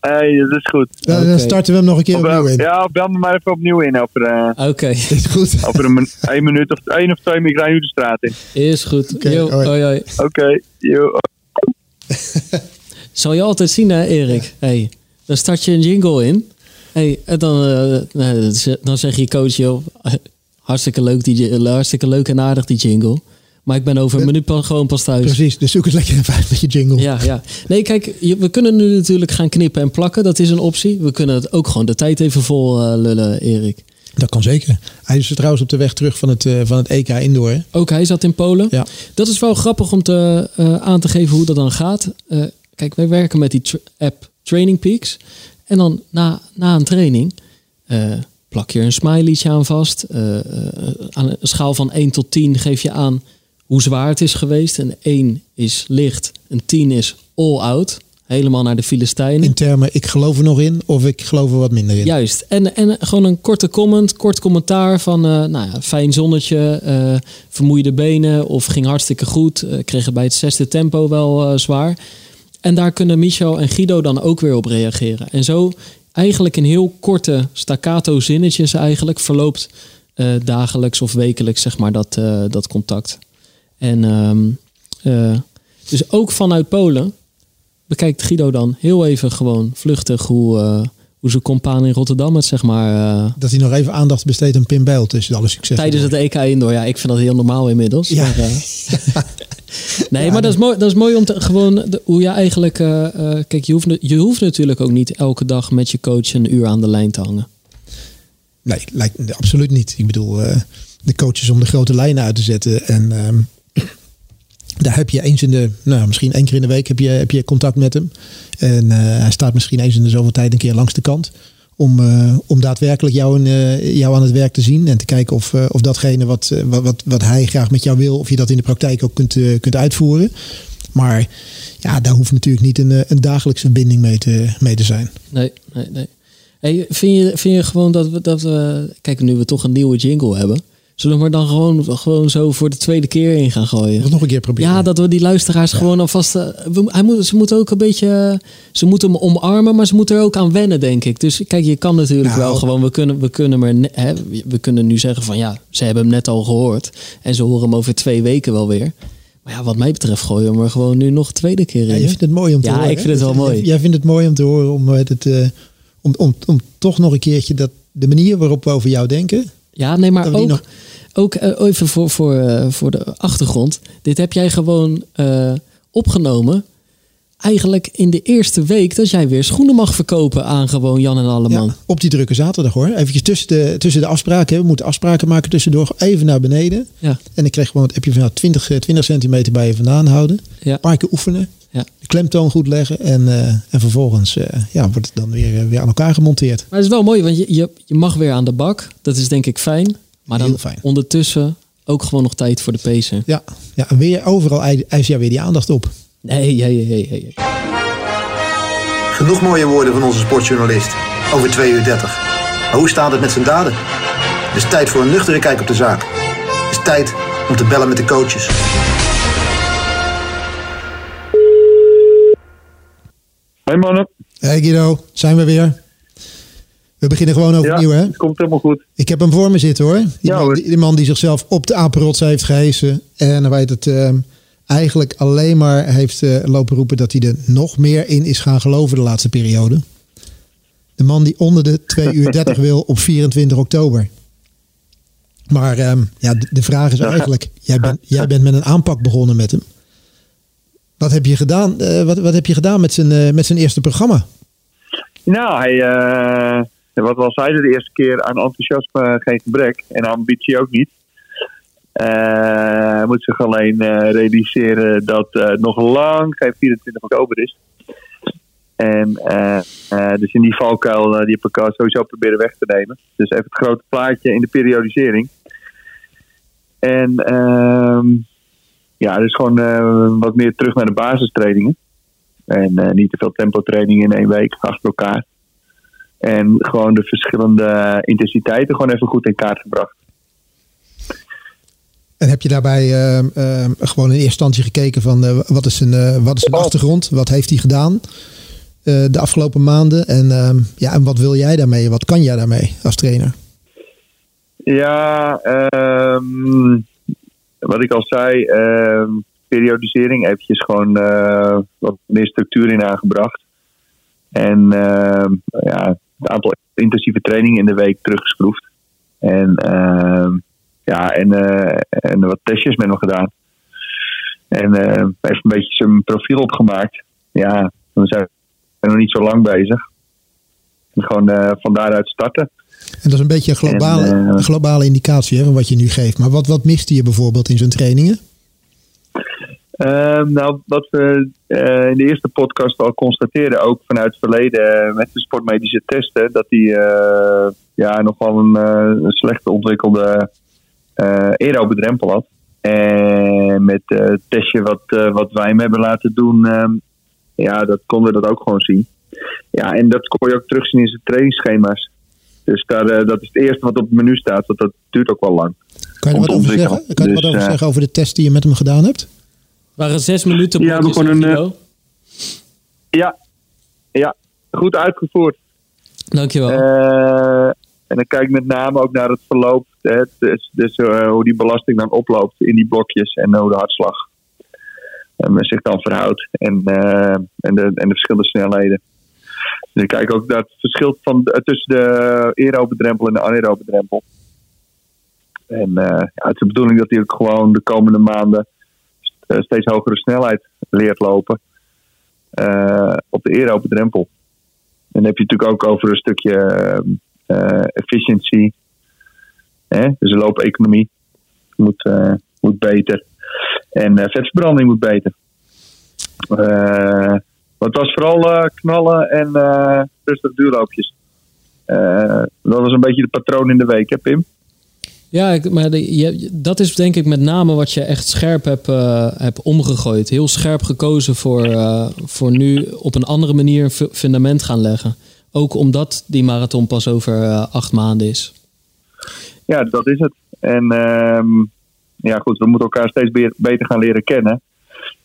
Hey, dat is goed. dan starten we hem nog een keer opnieuw bel, in. ja, bel me maar even opnieuw in over, eh, Oké, Is goed. over een, minuut of één of twee. Ik rij nu de straat in. is goed. Oké, Yo, hoi. hoi, hoi. Oké, yo. Zal je altijd zien, hè, Erik? Hey, dan start je een jingle in. Hey, en dan, eh, nou, dan zeg je coach, joh, hartstikke leuk, die, hartstikke leuk en aardig die jingle. Maar ik ben over een minuut pas, gewoon pas thuis. Precies, dus zoek het lekker even uit met je jingle. Ja, ja. Nee, kijk, we kunnen nu natuurlijk gaan knippen en plakken. Dat is een optie. We kunnen het ook gewoon de tijd even vol eh, lullen, Erik. Dat kan zeker. Hij is trouwens op de weg terug van het, eh, van het EK Indoor. hè? Ook hij zat in Polen. Ja. Dat is wel grappig om te, eh, aan te geven hoe dat dan gaat. Kijk, wij werken met die tra- app Training Peaks. En dan na, na een training plak je een smileytje aan vast. Aan een schaal van 1 tot 10 geef je aan hoe zwaar het is geweest. Een 1 is licht, een 10 is all out. Helemaal naar de Filistijnen. In termen, ik geloof er nog in of ik geloof er wat minder in. Juist. En, en gewoon een korte comment, kort commentaar van eh, nou ja, fijn zonnetje, eh, vermoeide benen of ging hartstikke goed. eh kreeg het bij het zesde tempo wel zwaar. En daar kunnen Michel en Guido dan ook weer op reageren. En zo eigenlijk in heel korte staccato zinnetjes eigenlijk verloopt dagelijks of wekelijks zeg maar dat, dat contact. En ehm, eh, dus ook vanuit Polen bekijkt Guido dan heel even gewoon vluchtig hoe, eh, hoe zijn compaan in Rotterdam het zeg maar eh, Dat hij nog even aandacht besteedt aan Pim Bijl tussen alle succes. tijdens het EK Indoor. Ja, ik vind dat heel normaal inmiddels. Ja. Maar, nee, maar dat is mooi, dat is mooi om te gewoon de- hoe je eigenlijk. kijk, je hoeft, je hoeft natuurlijk ook niet elke dag met je coach een uur aan de lijn te hangen. Nee, lijkt, absoluut niet. Ik bedoel, de coaches om de grote lijnen uit te zetten. En ehm, daar heb je eens in de, nou misschien één keer in de week heb je, heb je contact met hem. En eh, hij staat misschien eens in de zoveel tijd een keer langs de kant. Om, eh, om daadwerkelijk jou, in, eh, jou aan het werk te zien. En te kijken of, of datgene wat, wat, wat, hij graag met jou wil, of je dat in de praktijk ook kunt, kunt uitvoeren. Maar ja, daar hoeft natuurlijk niet een, een dagelijkse verbinding mee te, mee te zijn. Nee, nee, nee. Hey, vind, je, vind je gewoon dat we, dat we. Kijk, nu we toch een nieuwe jingle hebben. Zullen we er dan gewoon, gewoon zo voor de tweede keer in gaan gooien? Nog een keer proberen. Ja, dat we die luisteraars gewoon alvast. eh, we, hij moet, ze moeten ook een beetje. Ze moeten hem omarmen, maar ze moeten er ook aan wennen, denk ik. Dus kijk, je kan natuurlijk Nou. wel gewoon. We kunnen, we, kunnen maar, hè, we kunnen nu zeggen van ja, ze hebben hem net al gehoord. En ze horen hem over twee weken wel weer. Maar ja, wat mij betreft gooien we hem er gewoon nu nog een tweede keer in. Ja, je vindt het mooi om te Ja, horen. ik vind het wel mooi. Jij, jij vindt het mooi om te horen om, het, het, eh, om, om, om toch nog een keertje dat, de manier waarop we over jou denken. Ja, nee, maar ook, ook eh, even voor, voor, eh, voor de achtergrond. Dit heb jij gewoon eh, opgenomen. Eigenlijk in de eerste week dat jij weer schoenen mag verkopen aan gewoon Jan en Alleman. Ja, op die drukke zaterdag hoor. Even tussen de, tussen de afspraken. We moeten afspraken maken tussendoor. Even naar beneden. Ja. En ik kreeg gewoon het appje van nou, 20, eh, 20 centimeter bij je vandaan houden. Ja. Een paar keer oefenen. Ja. De klemtoon goed leggen. En, eh, en vervolgens eh, ja, wordt het dan weer, weer aan elkaar gemonteerd. Maar het is wel mooi, want je, je, je mag weer aan de bak. Dat is denk ik fijn. Maar dan fijn. ondertussen ook gewoon nog tijd voor de pezen. Ja, ja en weer overal ei- eis jij weer die aandacht op. Nee, nee, nee, nee, nee. Genoeg mooie woorden van onze sportjournalist. Over 2 uur 30. Maar hoe staat het met zijn daden? Het is tijd voor een nuchtere kijk op de zaak. Het is tijd om te bellen met de coaches. Hey mannen. Hey Guido, zijn we weer. We beginnen gewoon overnieuw hè. het komt helemaal goed. Ik heb hem voor me zitten hoor. Die, Ja, man, die, die man die zichzelf op de apenrots heeft gehesen. En hij weet het ehm, eigenlijk alleen maar heeft eh, lopen roepen dat hij er nog meer in is gaan geloven de laatste periode. De man die onder de 2 uur 30 wil op 24 oktober. Maar ehm, ja, de, de vraag is eigenlijk, jij, bent jij bent met een aanpak begonnen met hem. Wat heb je gedaan, eh, wat, wat heb je gedaan met zijn, eh, met zijn eerste programma? Nou, hij, wat al zeiden de eerste keer, aan enthousiasme geen gebrek. En ambitie ook niet. Hij moet zich alleen eh, realiseren dat het nog lang geen 24 oktober is. En dus in die valkuil, die heb ik sowieso proberen weg te nemen. Dus even het grote plaatje in de periodisering. En ehm, ja, dus gewoon wat meer terug naar de basistrainingen. En niet te veel tempotraining in één week achter elkaar. En gewoon de verschillende intensiteiten gewoon even goed in kaart gebracht. En heb je daarbij ehm, ehm, gewoon in eerste instantie gekeken van eh, wat is zijn, eh, wat is zijn achtergrond? Wat heeft hij gedaan eh, de afgelopen maanden? En, ehm, ja, en wat wil jij daarmee? Wat kan jij daarmee als trainer? Ja, wat ik al zei, ehm, periodisering eventjes gewoon wat meer structuur in aangebracht. En ja, het aantal intensieve trainingen in de week teruggeschroefd. En, ja, en, eh, en wat testjes met hem gedaan. En eh, heeft een beetje zijn profiel opgemaakt. Ja, we zijn nog niet zo lang bezig. En gewoon eh, van daaruit starten. En dat is een beetje een globale, En, globale indicatie hè, van wat je nu geeft. Maar wat, wat miste je bijvoorbeeld in zijn trainingen? Ehm, nou, wat we in de eerste podcast al constateerden, ook vanuit het verleden met de sportmedische testen, dat hij ja, nogal een, een slecht ontwikkelde eh aerobe drempel had. En met eh, het testje wat, eh, wat wij hem hebben laten doen, ehm, ja, dat konden we dat ook gewoon zien. Ja, en dat kon je ook terugzien in zijn trainingsschema's. Dus daar, eh, dat is het eerste wat op het menu staat, want dat duurt ook wel lang. Kan je er wat over zeggen? Kan je wat Dus, over eh, zeggen over de test die je met hem gedaan hebt? waren zes minuten Ja, we een. Ja, ja goed uitgevoerd. Dankjewel. Eh, en dan kijk ik met name ook naar het verloop. Hè, dus dus eh, hoe die belasting dan oploopt in die blokjes en hoe de hartslag eh, zich dan verhoudt. En, eh, en, de, en de verschillende snelheden. Dus ik kijk ook naar het verschil van, eh, tussen de aerobe drempel en de anaerobe drempel. En eh, het is de bedoeling dat hij ook gewoon de komende maanden eh, steeds hogere snelheid leert lopen. eh, op de aerobe drempel. En dan heb je natuurlijk ook over een stukje eh efficiency. Hè? Dus de loopeconomie moet, eh, moet beter. En eh, vetverbranding moet beter. Maar het was vooral knallen en eh, rustig duurloopjes. Dat was een beetje de patroon in de week, hè Pim? Ja, maar je, dat is denk ik met name wat je echt scherp hebt, hebt omgegooid. Heel scherp gekozen voor, voor nu op een andere manier een fu- fundament gaan leggen. Ook omdat die marathon pas over eh, acht maanden is. ja, dat is het. En ehm, ja, goed, we moeten elkaar steeds be- beter gaan leren kennen.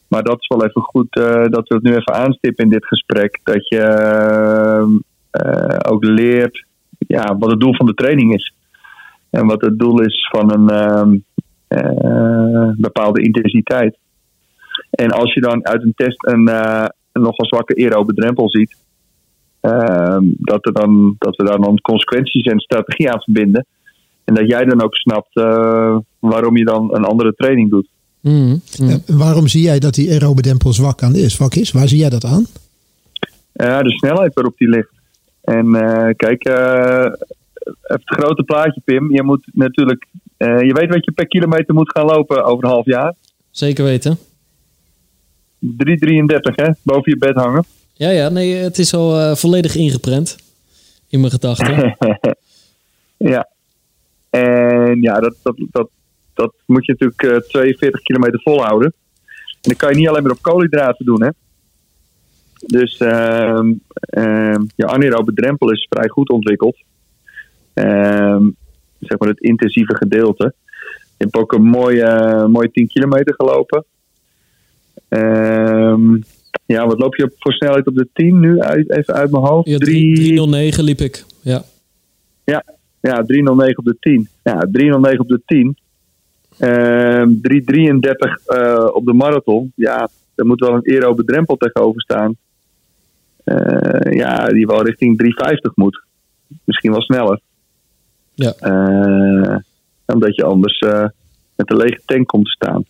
Maar dat is wel even goed eh, dat we het nu even aanstippen in dit gesprek. Dat je ehm, eh, ook leert ja, wat het doel van de training is. En wat het doel is van een ehm, eh, bepaalde intensiteit. En als je dan uit een test een, nogal zwakke aerobe drempel ziet, dat, er dan, dat we daar dan consequenties en strategie aan verbinden. En dat jij dan ook snapt eh, waarom je dan een andere training doet. Mhm. Mhm. Eh, waarom zie jij dat die aerobe dempel zwak aan is? Zwak is? Waar zie jij dat aan? Ja, de snelheid waarop die ligt. En eh, kijk, eh, het grote plaatje, Pim. Je moet natuurlijk. eh, je weet wat je per kilometer moet gaan lopen over een half jaar. Zeker weten. 3,33 hè, boven je bed hangen. Ja, ja, nee, het is al eh, volledig ingeprent in mijn gedachten. ja. En ja, dat, dat, dat, dat moet je natuurlijk eh, 42 kilometer volhouden. En dat kan je niet alleen maar op koolhydraten doen, hè. Dus ehm je anaerobe drempel is vrij goed ontwikkeld. Ehm, zeg maar het intensieve gedeelte. Je hebt ook een mooie, mooie 10 kilometer gelopen. Ehm, ja, wat loop je voor snelheid op de 10 nu? Uit, even uit mijn hoofd. Ja, Drie- 309 liep ik. Ja. ja, ja 309 op de 10. Ja, 309 op de 10. Ehm 333 eh, op de marathon. Ja, er moet wel een aerobe drempel tegenover staan. Eh, ja, die wel richting 350 moet. Misschien wel sneller. Ja. Eh, omdat je anders eh, met een lege tank komt te staan.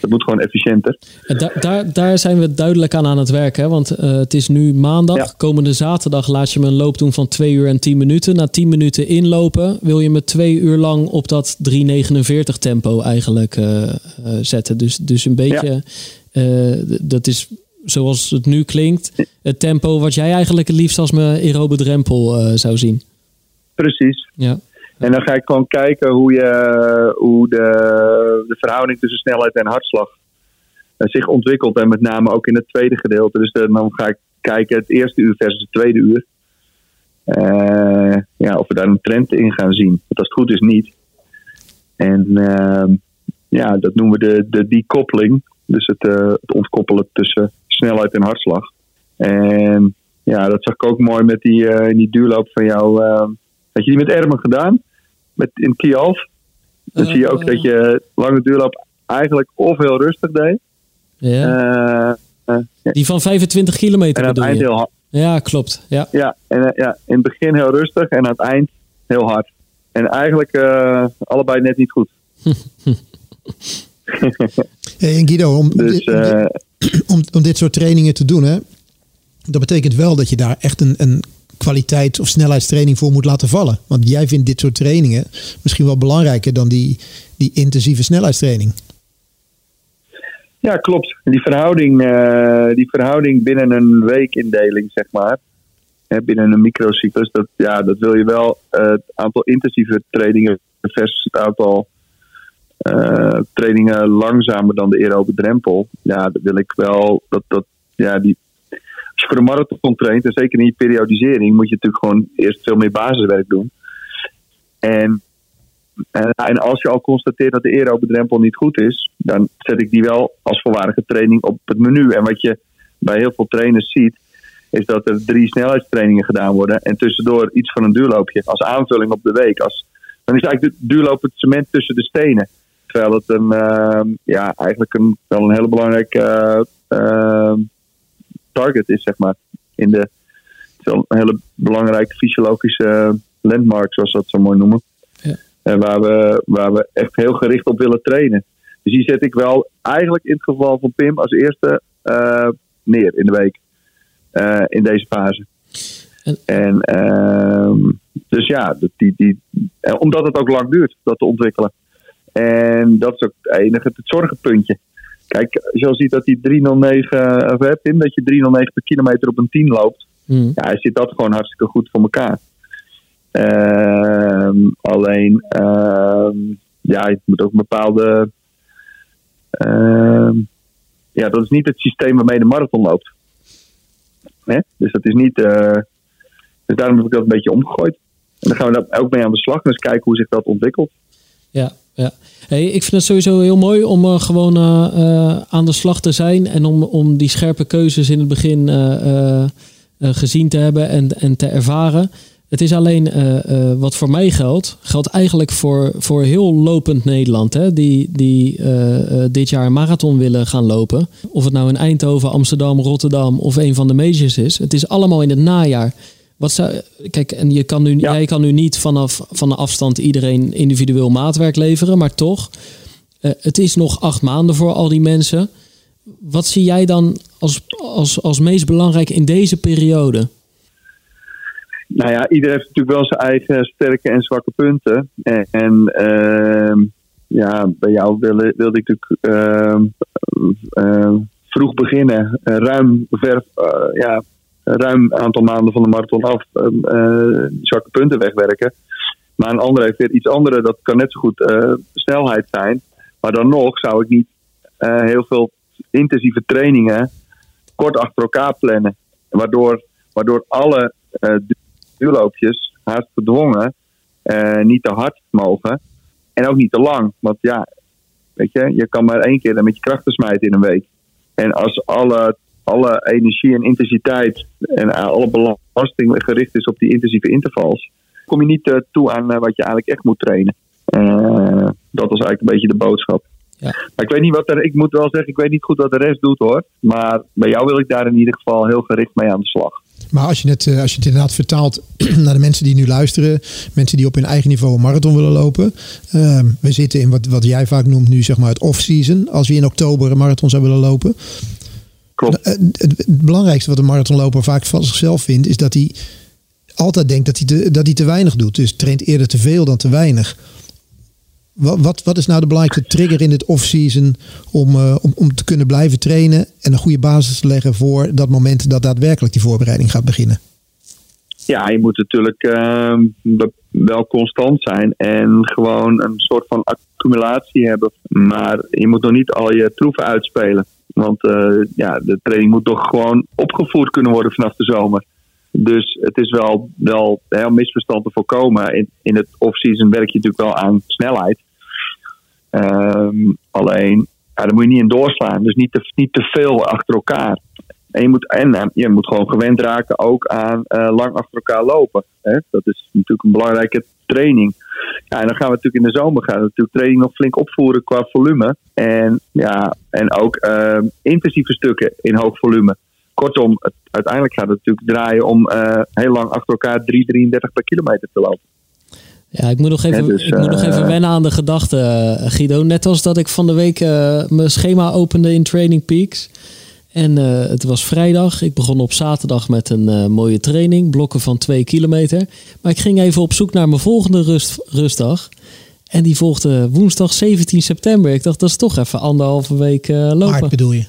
Dat moet gewoon efficiënter. En daar, daar, daar zijn we duidelijk aan aan het werken. Hè? Want eh, het is nu maandag. Ja. Komende zaterdag laat je me een loop doen van 2 uur en 10 minuten. Na 10 minuten inlopen wil je me twee uur lang op dat 3,49 tempo eigenlijk eh, eh, zetten. Dus, dus een beetje, dat is zoals het nu klinkt, het tempo wat jij eigenlijk het liefst als mijn aerobe drempel zou zien. Precies. Ja. En dan ga ik gewoon kijken hoe, je, hoe de, de verhouding tussen snelheid en hartslag eh, zich ontwikkelt. En met name ook in het tweede gedeelte. Dus de- dan ga ik kijken het eerste uur versus het tweede uur. Eh, ja, of we daar een trend in gaan zien. Want als het goed is, niet. En ehm, ja, dat noemen we de, de decoupeling. Dus het, eh, het ontkoppelen tussen snelheid en hartslag. En ja, dat zag ik ook mooi met die, eh, die duurloop van jou. Eh, had je die met Ermen gedaan? Met, in Kiev? Dan Eh, zie je ook dat je lange duurloop eigenlijk of heel rustig deed. Ja. eh, eh, Die van 25 kilometer en aan het bedoel eind je? heel hard. Ja, klopt. Ja. Ja, en, eh, ja, in het begin heel rustig en aan het eind heel hard. En eigenlijk eh, allebei net niet goed. Hey, en Guido, om, Dus dit, eh, om, om dit soort trainingen te doen, hè, dat betekent wel dat je daar echt een, een kwaliteit of snelheidstraining voor moet laten vallen. Want jij vindt dit soort trainingen misschien wel belangrijker dan die, die intensieve snelheidstraining. Ja, klopt. Die verhouding, eh, die verhouding binnen een weekindeling, zeg maar. Hè, binnen een microcyclus, dat, ja, dat wil je wel. eh, het aantal intensieve trainingen versus het aantal eh, trainingen langzamer dan de aerobe drempel. Ja, dat wil ik wel. Dat, dat, ja, die, je voor een marathon traint, en zeker in je periodisering, moet je natuurlijk gewoon eerst veel meer basiswerk doen. En en, als je al constateert dat de aerobe drempel niet goed is, dan zet ik die wel als volwaardige training op het menu. En wat je bij heel veel trainers ziet, is dat er drie snelheidstrainingen gedaan worden. En tussendoor iets van een duurloopje als aanvulling op de week. Als, dan is eigenlijk de duurloop het cement tussen de stenen. Terwijl het een, ehm, ja, eigenlijk een, wel een hele belangrijke eh, ehm, target is, zeg maar. In de, het is een hele belangrijke fysiologische landmark, zoals ze dat zo mooi noemen. En waar we, waar we echt heel gericht op willen trainen. Dus die zet ik wel eigenlijk in het geval van Pim als eerste eh, neer in de week. eh, in deze fase. En- En, ehm, dus ja, die, die, eh, omdat het ook lang duurt dat te ontwikkelen. En dat is ook het enige, het zorgenpuntje. Kijk, als je al ziet dat die 309, of hè, Pim, dat je 309 per kilometer op een 10 loopt. Mm. Ja, hij zit dat gewoon hartstikke goed voor elkaar. Ehm, alleen, ehm, ja, je moet ook een bepaalde. ehm, ja, dat is niet het systeem waarmee de marathon loopt. Hè? Dus dat is niet. eh, dus daarom heb ik dat een beetje omgegooid. En dan gaan we daar ook mee aan de slag en eens kijken hoe zich dat ontwikkelt. Ja, ja. Hey, ik vind het sowieso heel mooi om uh, gewoon uh, aan de slag te zijn en om, om die scherpe keuzes in het begin gezien te hebben en, en te ervaren. Het is alleen wat voor mij geldt, geldt eigenlijk voor, voor heel lopend Nederland, hè, die, die dit jaar een marathon willen gaan lopen. Of het nou in Eindhoven, Amsterdam, Rotterdam of een van de majors is. Het is allemaal in het najaar. Wat zou, kijk, en je kan nu, jij kan nu niet vanaf van de afstand iedereen individueel maatwerk leveren, maar toch, uh, het is nog acht maanden voor al die mensen. Wat zie jij dan als, als, als meest belangrijk in deze periode? Nou ja, iedereen heeft natuurlijk wel zijn eigen sterke en zwakke punten. En, en uh, ja, bij jou wilde, wilde ik natuurlijk uh, vroeg beginnen, ruim ver, ja, ruim een aantal maanden van de marathon af uh, zwakke punten wegwerken. Maar een andere heeft weer iets andere. Dat kan net zo goed uh, snelheid zijn. Maar dan nog zou ik niet uh, heel veel intensieve trainingen kort achter elkaar plannen. Waardoor, waardoor alle duurloopjes haast gedwongen niet te hard mogen. En ook niet te lang. Want ja, weet je, je kan maar één keer met je krachten smijten in een week. En als alle alle energie en intensiteit en alle belasting gericht is op die intensieve intervals, kom je niet uh, toe aan uh, wat je eigenlijk echt moet trainen. Uh, dat was eigenlijk een beetje de boodschap. Ja. Maar ik weet niet wat er, ik moet wel zeggen, ik weet niet goed wat de rest doet hoor. Maar bij jou wil ik daar in ieder geval heel gericht mee aan de slag. Maar als je het, als je het inderdaad vertaalt naar de mensen die nu luisteren, mensen die op hun eigen niveau een marathon willen lopen. Uh, we zitten in wat, wat jij vaak noemt nu zeg maar het off-season. Als we in oktober een marathon zou willen lopen. Klopt. Het, het, belangrijkste wat een marathonloper vaak van zichzelf vindt, is dat hij altijd denkt dat hij, te, dat hij te weinig doet. Dus traint eerder te veel dan te weinig. Wat, wat, wat is nou de belangrijkste trigger in dit off-season om, uh, om, om te kunnen blijven trainen en een goede basis te leggen voor dat moment dat daadwerkelijk die voorbereiding gaat beginnen? Ja, je moet natuurlijk uh, wel constant zijn en gewoon een soort van accumulatie hebben. Maar je moet nog niet al je troeven uitspelen. Want uh, ja, de training moet toch gewoon opgevoerd kunnen worden vanaf de zomer. Dus het is wel, wel heel misverstand te voorkomen. In, in het off-season werk je natuurlijk wel aan snelheid. Um, alleen, ja, daar moet je niet in doorslaan. Dus niet te, niet te veel achter elkaar. En je moet, en, je moet gewoon gewend raken ook aan uh, lang achter elkaar lopen. Hè? Dat is natuurlijk een belangrijke training. Ja, en dan gaan we natuurlijk in de zomer gaan we natuurlijk training nog flink opvoeren qua volume. En, ja, en ook uh, intensieve stukken in hoog volume. Kortom, het, uiteindelijk gaat het natuurlijk draaien om uh, heel lang achter elkaar 3,33 per kilometer te lopen. Ja, ik moet nog even, dus, ik moet nog even wennen aan de gedachte, Guido. Net als dat ik van de week mijn schema opende in Training Peaks. En uh, het was vrijdag. Ik begon op zaterdag met een uh, mooie training, blokken van twee kilometer. Maar ik ging even op zoek naar mijn volgende rust, rustdag. En die volgde woensdag 17 september. Ik dacht, dat is toch even anderhalve week uh, lopen. Maart bedoel je?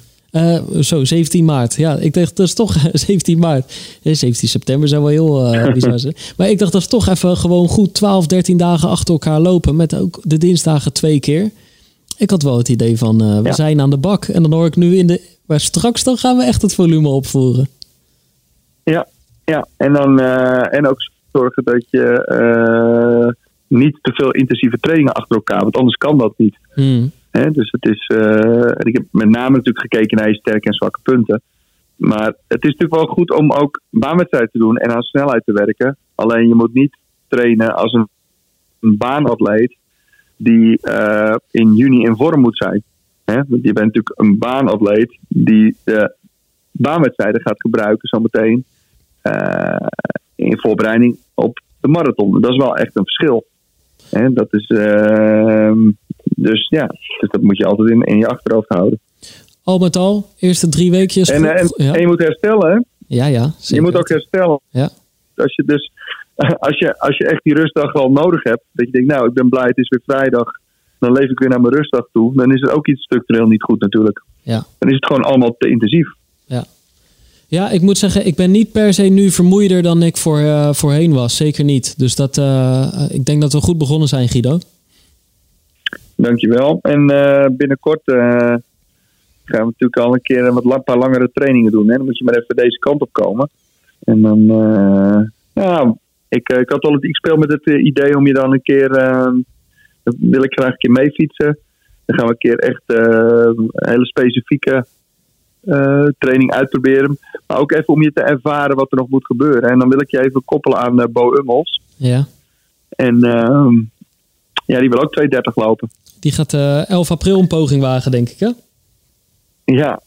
zo, 17 maart. Ja, ik dacht, dat is toch 17 maart. 17 september zou wel heel bizar zijn. Maar ik dacht, dat is toch even gewoon goed 12, 13 dagen achter elkaar lopen. Met ook de dinsdagen twee keer. Ik had wel het idee van, we ja. zijn aan de bak. En dan hoor ik nu in de, maar straks dan gaan we echt het volume opvoeren. Ja, ja. En, dan, uh, en ook zorgen dat je uh, niet te veel intensieve trainingen achter elkaar, want anders kan dat niet. Hmm. He, dus het is, uh, ik heb met name natuurlijk gekeken naar je sterke en zwakke punten. Maar het is natuurlijk wel goed om ook baanwedstrijd te doen en aan snelheid te werken. Alleen je moet niet trainen als een, een baanatleet die in juni in vorm moet zijn. Hè? Want je bent natuurlijk een baanatleet die de baanwedstrijden gaat gebruiken zometeen uh, in voorbereiding op de marathon. Dat is wel echt een verschil. Hè? Dat is, uh, dus ja, dus dat moet je altijd in, in je achterhoofd houden. Al met al, eerste drie weekjes. En, en, ja. en je moet herstellen. Ja, ja. Je moet ook herstellen. Ja. Als je dus als je, als je echt die rustdag wel nodig hebt, dat je denkt, nou, ik ben blij, het is weer vrijdag dan leef ik weer naar mijn rustdag toe. Dan is het ook iets structureel niet goed natuurlijk. Ja. Dan is het gewoon allemaal te intensief. Ja. Ja, ik moet zeggen, ik ben niet per se nu vermoeider dan ik voor, uh, voorheen was. Zeker niet. Dus dat, uh, ik denk dat we goed begonnen zijn, Guido. Dankjewel. En uh, binnenkort gaan we natuurlijk al een keer een wat paar langere trainingen doen. Hè? Dan moet je maar even deze kant op komen. En dan, ja, ik, ik had al het ik speel met het idee om je dan een keer, dat wil ik graag een keer mee fietsen. Dan gaan we een keer echt een hele specifieke training uitproberen. Maar ook even om je te ervaren wat er nog moet gebeuren. En dan wil ik je even koppelen aan Bo Ummels. Ja. En ehm, ja, die wil ook 2.30 lopen. Die gaat 11 april een poging wagen, denk ik hè? Ja,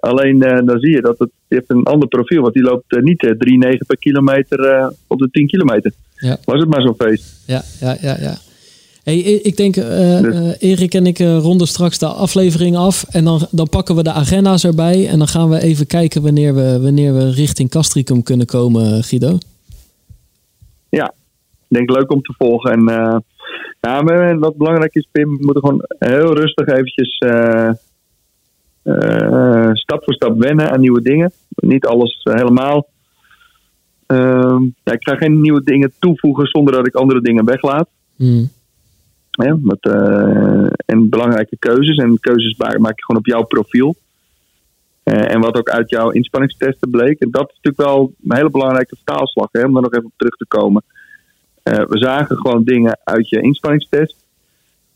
alleen dan zie je dat het heeft een ander profiel. Want die loopt niet 3,9 per kilometer op de 10 kilometer. Ja. Was het maar zo'n feest. Ja, ja, ja. ja. Hey, ik denk, dus. Erik en ik ronden straks de aflevering af. En dan, dan pakken we de agenda's erbij. En dan gaan we even kijken wanneer we, wanneer we richting Castricum kunnen komen, Guido. Ja, ik denk leuk om te volgen. En ja, wat belangrijk is, Pim, we moeten gewoon heel rustig eventjes stap voor stap wennen aan nieuwe dingen. Niet alles helemaal. Uh, ja, ik ga geen nieuwe dingen toevoegen zonder dat ik andere dingen weglaat. Mm. Ja, met, uh, en belangrijke keuzes. En keuzes maak je gewoon op jouw profiel. en wat ook uit jouw inspanningstesten bleek. En dat is natuurlijk wel een hele belangrijke vertaalslag. Hè, om daar nog even op terug te komen. we zagen gewoon dingen uit je inspanningstest.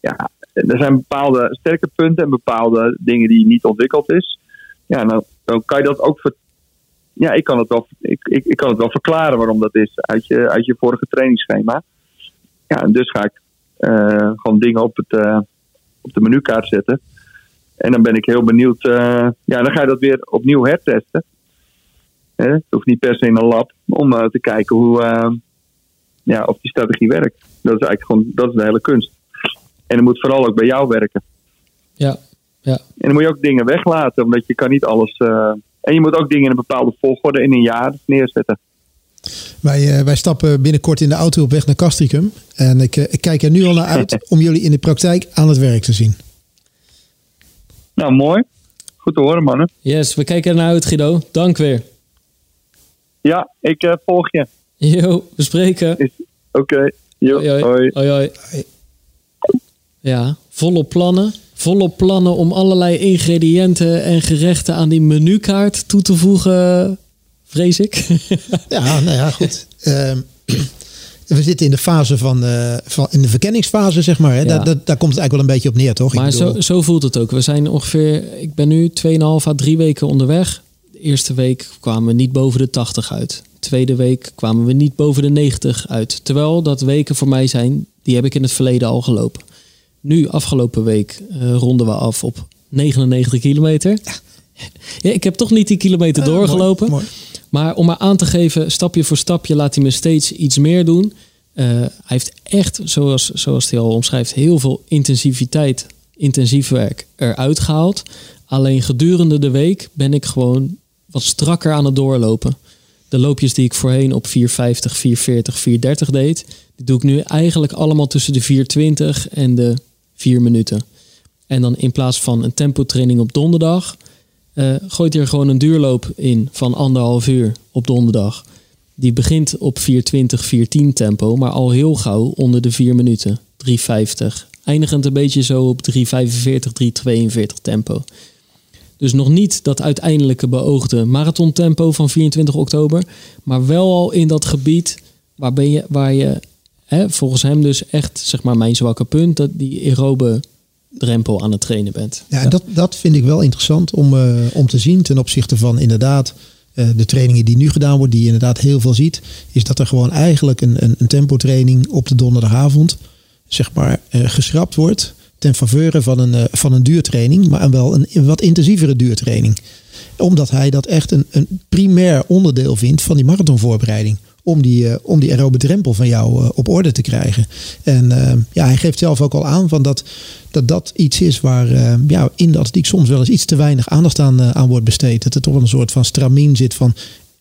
Ja, er zijn bepaalde sterke punten en bepaalde dingen die niet ontwikkeld is. Ja, nou, dan kan je dat ook. Ja, ik kan, het wel, ik, ik, ik kan het wel verklaren waarom dat is uit je, uit je vorige trainingsschema. Ja, en dus ga ik gewoon dingen op, het, uh, op de menukaart zetten. En dan ben ik heel benieuwd. Uh, ja, dan ga je dat weer opnieuw hertesten. Hè? Het hoeft niet per se in een lab om te kijken hoe, ja, of die strategie werkt. Dat is eigenlijk gewoon dat is de hele kunst. En dat moet vooral ook bij jou werken. Ja, ja. En dan moet je ook dingen weglaten, omdat je kan niet alles... Uh, en je moet ook dingen in een bepaalde volgorde in een jaar neerzetten. Wij, uh, wij stappen binnenkort in de auto op weg naar Castricum. En ik, uh, ik kijk er nu al naar uit om jullie in de praktijk aan het werk te zien. Nou, mooi. Goed te horen, mannen. Yes, we kijken er naar uit, Guido. Dank weer. Ja, ik volg je. Jo, we spreken. Oké. Okay. hoi. hoi. hoi, hoi. Ja, volop plannen. Volop plannen om allerlei ingrediënten en gerechten aan die menukaart toe te voegen, vrees ik. ja, nou ja, goed. Ehm, we zitten in de fase van, uh, van in de verkenningsfase, zeg maar. Hè? Ja. Daar, daar, daar, komt het eigenlijk wel een beetje op neer, toch? Maar zo, zo voelt het ook. We zijn ongeveer, ik ben nu 2,5 à 3 weken onderweg. De eerste week kwamen we niet boven de 80 uit. De tweede week kwamen we niet boven de 90 uit. Terwijl dat weken voor mij zijn, die heb ik in het verleden al gelopen. Nu, afgelopen week, uh, ronden we af op 99 kilometer. Ja. ik heb toch niet die kilometer doorgelopen. Mooi, Maar om maar aan te geven, stapje voor stapje laat hij me steeds iets meer doen. Uh, hij heeft echt, zoals, zoals hij al omschrijft, heel veel intensiviteit, intensief werk eruit gehaald. Alleen gedurende de week ben ik gewoon wat strakker aan het doorlopen. De loopjes die ik voorheen op 450, 440, 430 deed, die doe ik nu eigenlijk allemaal tussen de 420 en de vier minuten. En dan in plaats van een tempotraining op donderdag, uh, gooit er gewoon een duurloop in van anderhalf uur op donderdag. Die begint op 420, 410 tempo, maar al heel gauw onder de 4 minuten. 350. Eindigend een beetje zo op 345, 342 tempo. Dus nog niet dat uiteindelijke beoogde marathontempo van 24 oktober, maar wel al in dat gebied waar, ben je, waar je hè, volgens hem dus echt zeg maar mijn zwakke punt, dat die aerobe drempel aan het trainen bent. Ja, Dat, dat vind ik wel interessant om, uh, om te zien ten opzichte van inderdaad uh, de trainingen die nu gedaan worden, die je inderdaad heel veel ziet, is dat er gewoon eigenlijk een, een, een tempotraining op de donderdagavond zeg maar uh, geschrapt wordt ten faveur van een, van een duurtraining, maar wel een, een wat intensievere duurtraining. Omdat hij dat echt een, een primair onderdeel vindt van die marathonvoorbereiding om die, uh, om die aerobe drempel van jou uh, op orde te krijgen. En uh, ja, hij geeft zelf ook al aan van dat dat, dat iets is waar ja, in de atletiek soms wel eens iets te weinig aandacht aan, aan wordt besteed. Dat er toch wel een soort van stramien zit van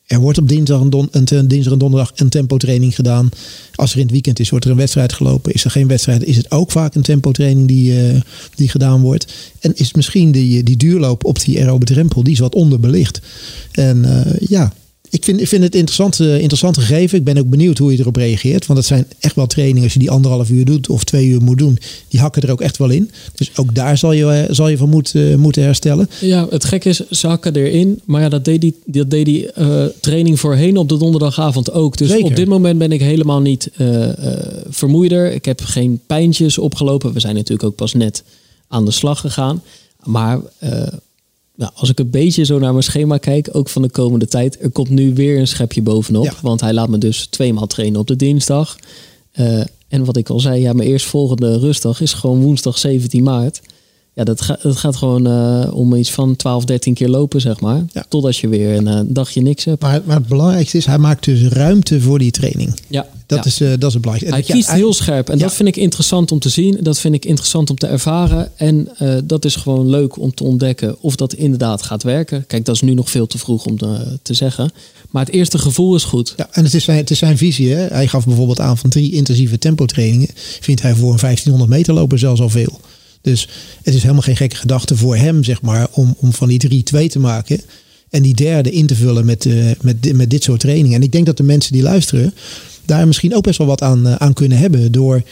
er wordt op dinsdag en, don, dinsdag en donderdag een tempotraining gedaan. Als er in het weekend is, wordt er een wedstrijd gelopen. Is er geen wedstrijd, is het ook vaak een tempotraining die, die gedaan wordt. En is misschien die, die duurloop op die aerobe drempel, die is wat onderbelicht. En ja, ik vind, ik vind het interessant, eh, interessant gegeven. Ik ben ook benieuwd hoe je erop reageert. Want het zijn echt wel trainingen als je die anderhalf uur doet of twee uur moet doen. Die hakken er ook echt wel in. Dus ook daar zal je, eh, zal je van moet, eh, moeten herstellen. Ja, het gekke is, ze hakken erin. Maar ja, dat deed die, dat deed die training voorheen op de donderdagavond ook. Dus Zeker. op dit moment ben ik helemaal niet vermoeider. Ik heb geen pijntjes opgelopen. We zijn natuurlijk ook pas net aan de slag gegaan. Maar nou, als ik een beetje zo naar mijn schema kijk, ook van de komende tijd, er komt nu weer een schepje bovenop. Ja. Want hij laat me dus tweemaal trainen op de dinsdag. Eh, en wat ik al zei, ja, mijn eerstvolgende rustdag is gewoon woensdag 17 maart. Ja, dat, ga- dat gaat gewoon eh, om iets van 12, 13 keer lopen, zeg maar. Ja. Totdat je weer een eh, dagje niks hebt. Maar, maar het belangrijkste is, hij maakt dus ruimte voor die training. Ja, Dat, ja. is, eh, dat is het belangrijkste. Hij kiest heel scherp. En dat vind ik interessant om te zien. Dat vind ik interessant om te ervaren. En dat is gewoon leuk om te ontdekken of dat inderdaad gaat werken. Kijk, dat is nu nog veel te vroeg om te, te zeggen. Maar het eerste gevoel is goed. Ja, en het is zijn, het is zijn visie. Hè? Hij gaf bijvoorbeeld aan van drie intensieve tempotrainingen. Vindt hij voor een 1500 meter lopen zelfs al veel. Dus het is helemaal geen gekke gedachte voor hem, zeg maar, om, om van die drie twee te maken. En die derde in te vullen met, eh, met, met dit soort trainingen. En ik denk dat de mensen die luisteren daar misschien ook best wel wat aan, eh, aan kunnen hebben. Door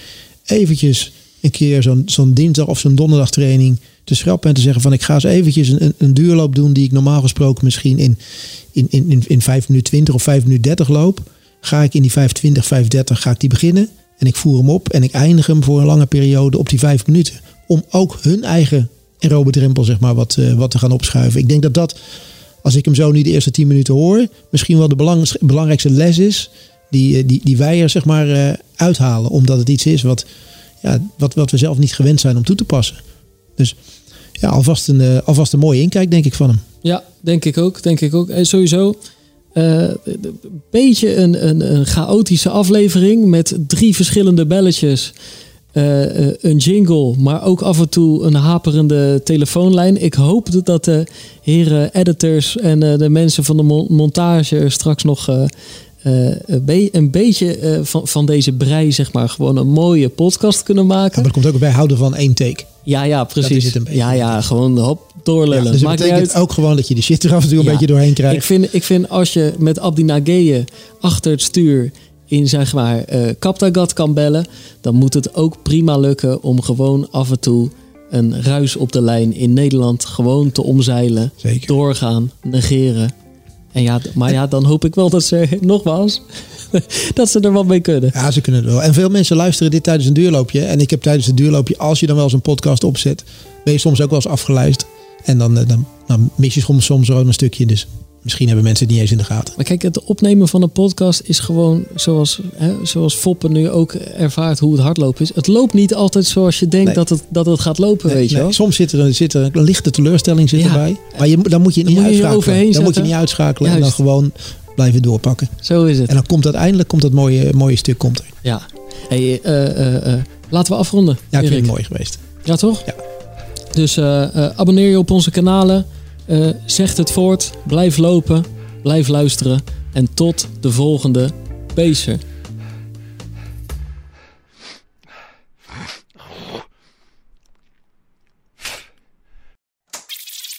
eventjes een keer zo'n zo'n dinsdag of zo'n donderdag training te schrappen. En te zeggen van ik ga eens eventjes een, een, een duurloop doen die ik normaal gesproken misschien in, in, in, in, in 5 minuten 20 of 5 minuten 30 loop. Ga ik in die 520, 530 ga ik die beginnen. En ik voer hem op en ik eindig hem voor een lange periode op die 5 minuten. Om ook hun eigen aerobe drempel zeg maar, wat, eh, wat te gaan opschuiven. Ik denk dat dat, als ik hem zo nu de eerste 10 minuten hoor, misschien wel de belang, belangrijkste les is die, eh, die, die wij er zeg maar, eh, uithalen. Omdat het iets is wat, ja, wat, wat we zelf niet gewend zijn om toe te passen. Dus ja, alvast een, alvast een mooie inkijk denk ik van hem. Ja, denk ik ook. Denk ik ook. En sowieso een beetje een, een, een chaotische aflevering met drie verschillende belletjes. Eh, eh, een jingle, maar ook af en toe een haperende telefoonlijn. Ik hoop dat- de heren editors en eh, de mensen van de mon- montage er straks nog een, be- een beetje van, van deze brei, zeg maar, gewoon een mooie podcast kunnen Ja, maar maken. dat komt ook bij houden van één take. Ja, ja, precies. Ja, ja, gewoon hop, doorlullen. Ja, dus dat Maakt betekent uit. ook gewoon dat je de shit er af en toe een beetje doorheen krijgt. Ik vind, ik vind als je met Abdi Nageye achter het stuur in zeg maar eh Kaptagat kan bellen, dan moet het ook prima lukken om gewoon af en toe een ruis op de lijn in Nederland gewoon te omzeilen, Zeker. doorgaan, negeren. En ja, maar ja, dan hoop ik wel dat ze nogmaals dat ze er wat mee kunnen. Ja, ze kunnen het wel. En veel mensen luisteren dit tijdens een duurloopje. En ik heb tijdens het duurloopje, als je dan wel eens een podcast opzet, ben je soms ook wel eens afgeluisterd. En dan, eh, dan, dan mis je soms, soms een stukje. Dus misschien hebben mensen het niet eens in de gaten. Maar kijk, het opnemen van een podcast is gewoon zoals, hè, zoals Foppen nu ook ervaart hoe het hardlopen is. Het loopt niet altijd zoals je denkt Nee. dat, het, dat het gaat lopen, Nee, weet je wel. soms zit er, een- zit er een lichte teleurstelling zit Ja. erbij. Maar je, dan moet je het niet moet je uitschakelen. dan moet je niet uitschakelen en dan gewoon blijven doorpakken. Zo is het. En dan komt uiteindelijk komt dat mooie, mooie stuk komt er. Ja. Hey, eh, eh, eh, laten we afronden. Ja, ik vind het mooi geweest. Ja, toch? Ja. Dus abonneer je op onze kanalen. Eh, zeg het voort. Blijf lopen. Blijf luisteren. En tot de volgende Pacer.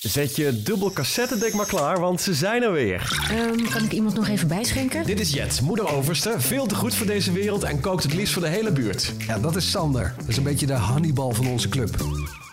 Zet je dubbel cassettedek maar klaar, want ze zijn er weer. Ehm, kan ik iemand nog even bijschenken? Dit is Jet, moeder overste, veel te goed voor deze wereld en kookt het liefst voor de hele buurt. Ja, dat is Sander. Dat is een beetje de Hannibal van onze club.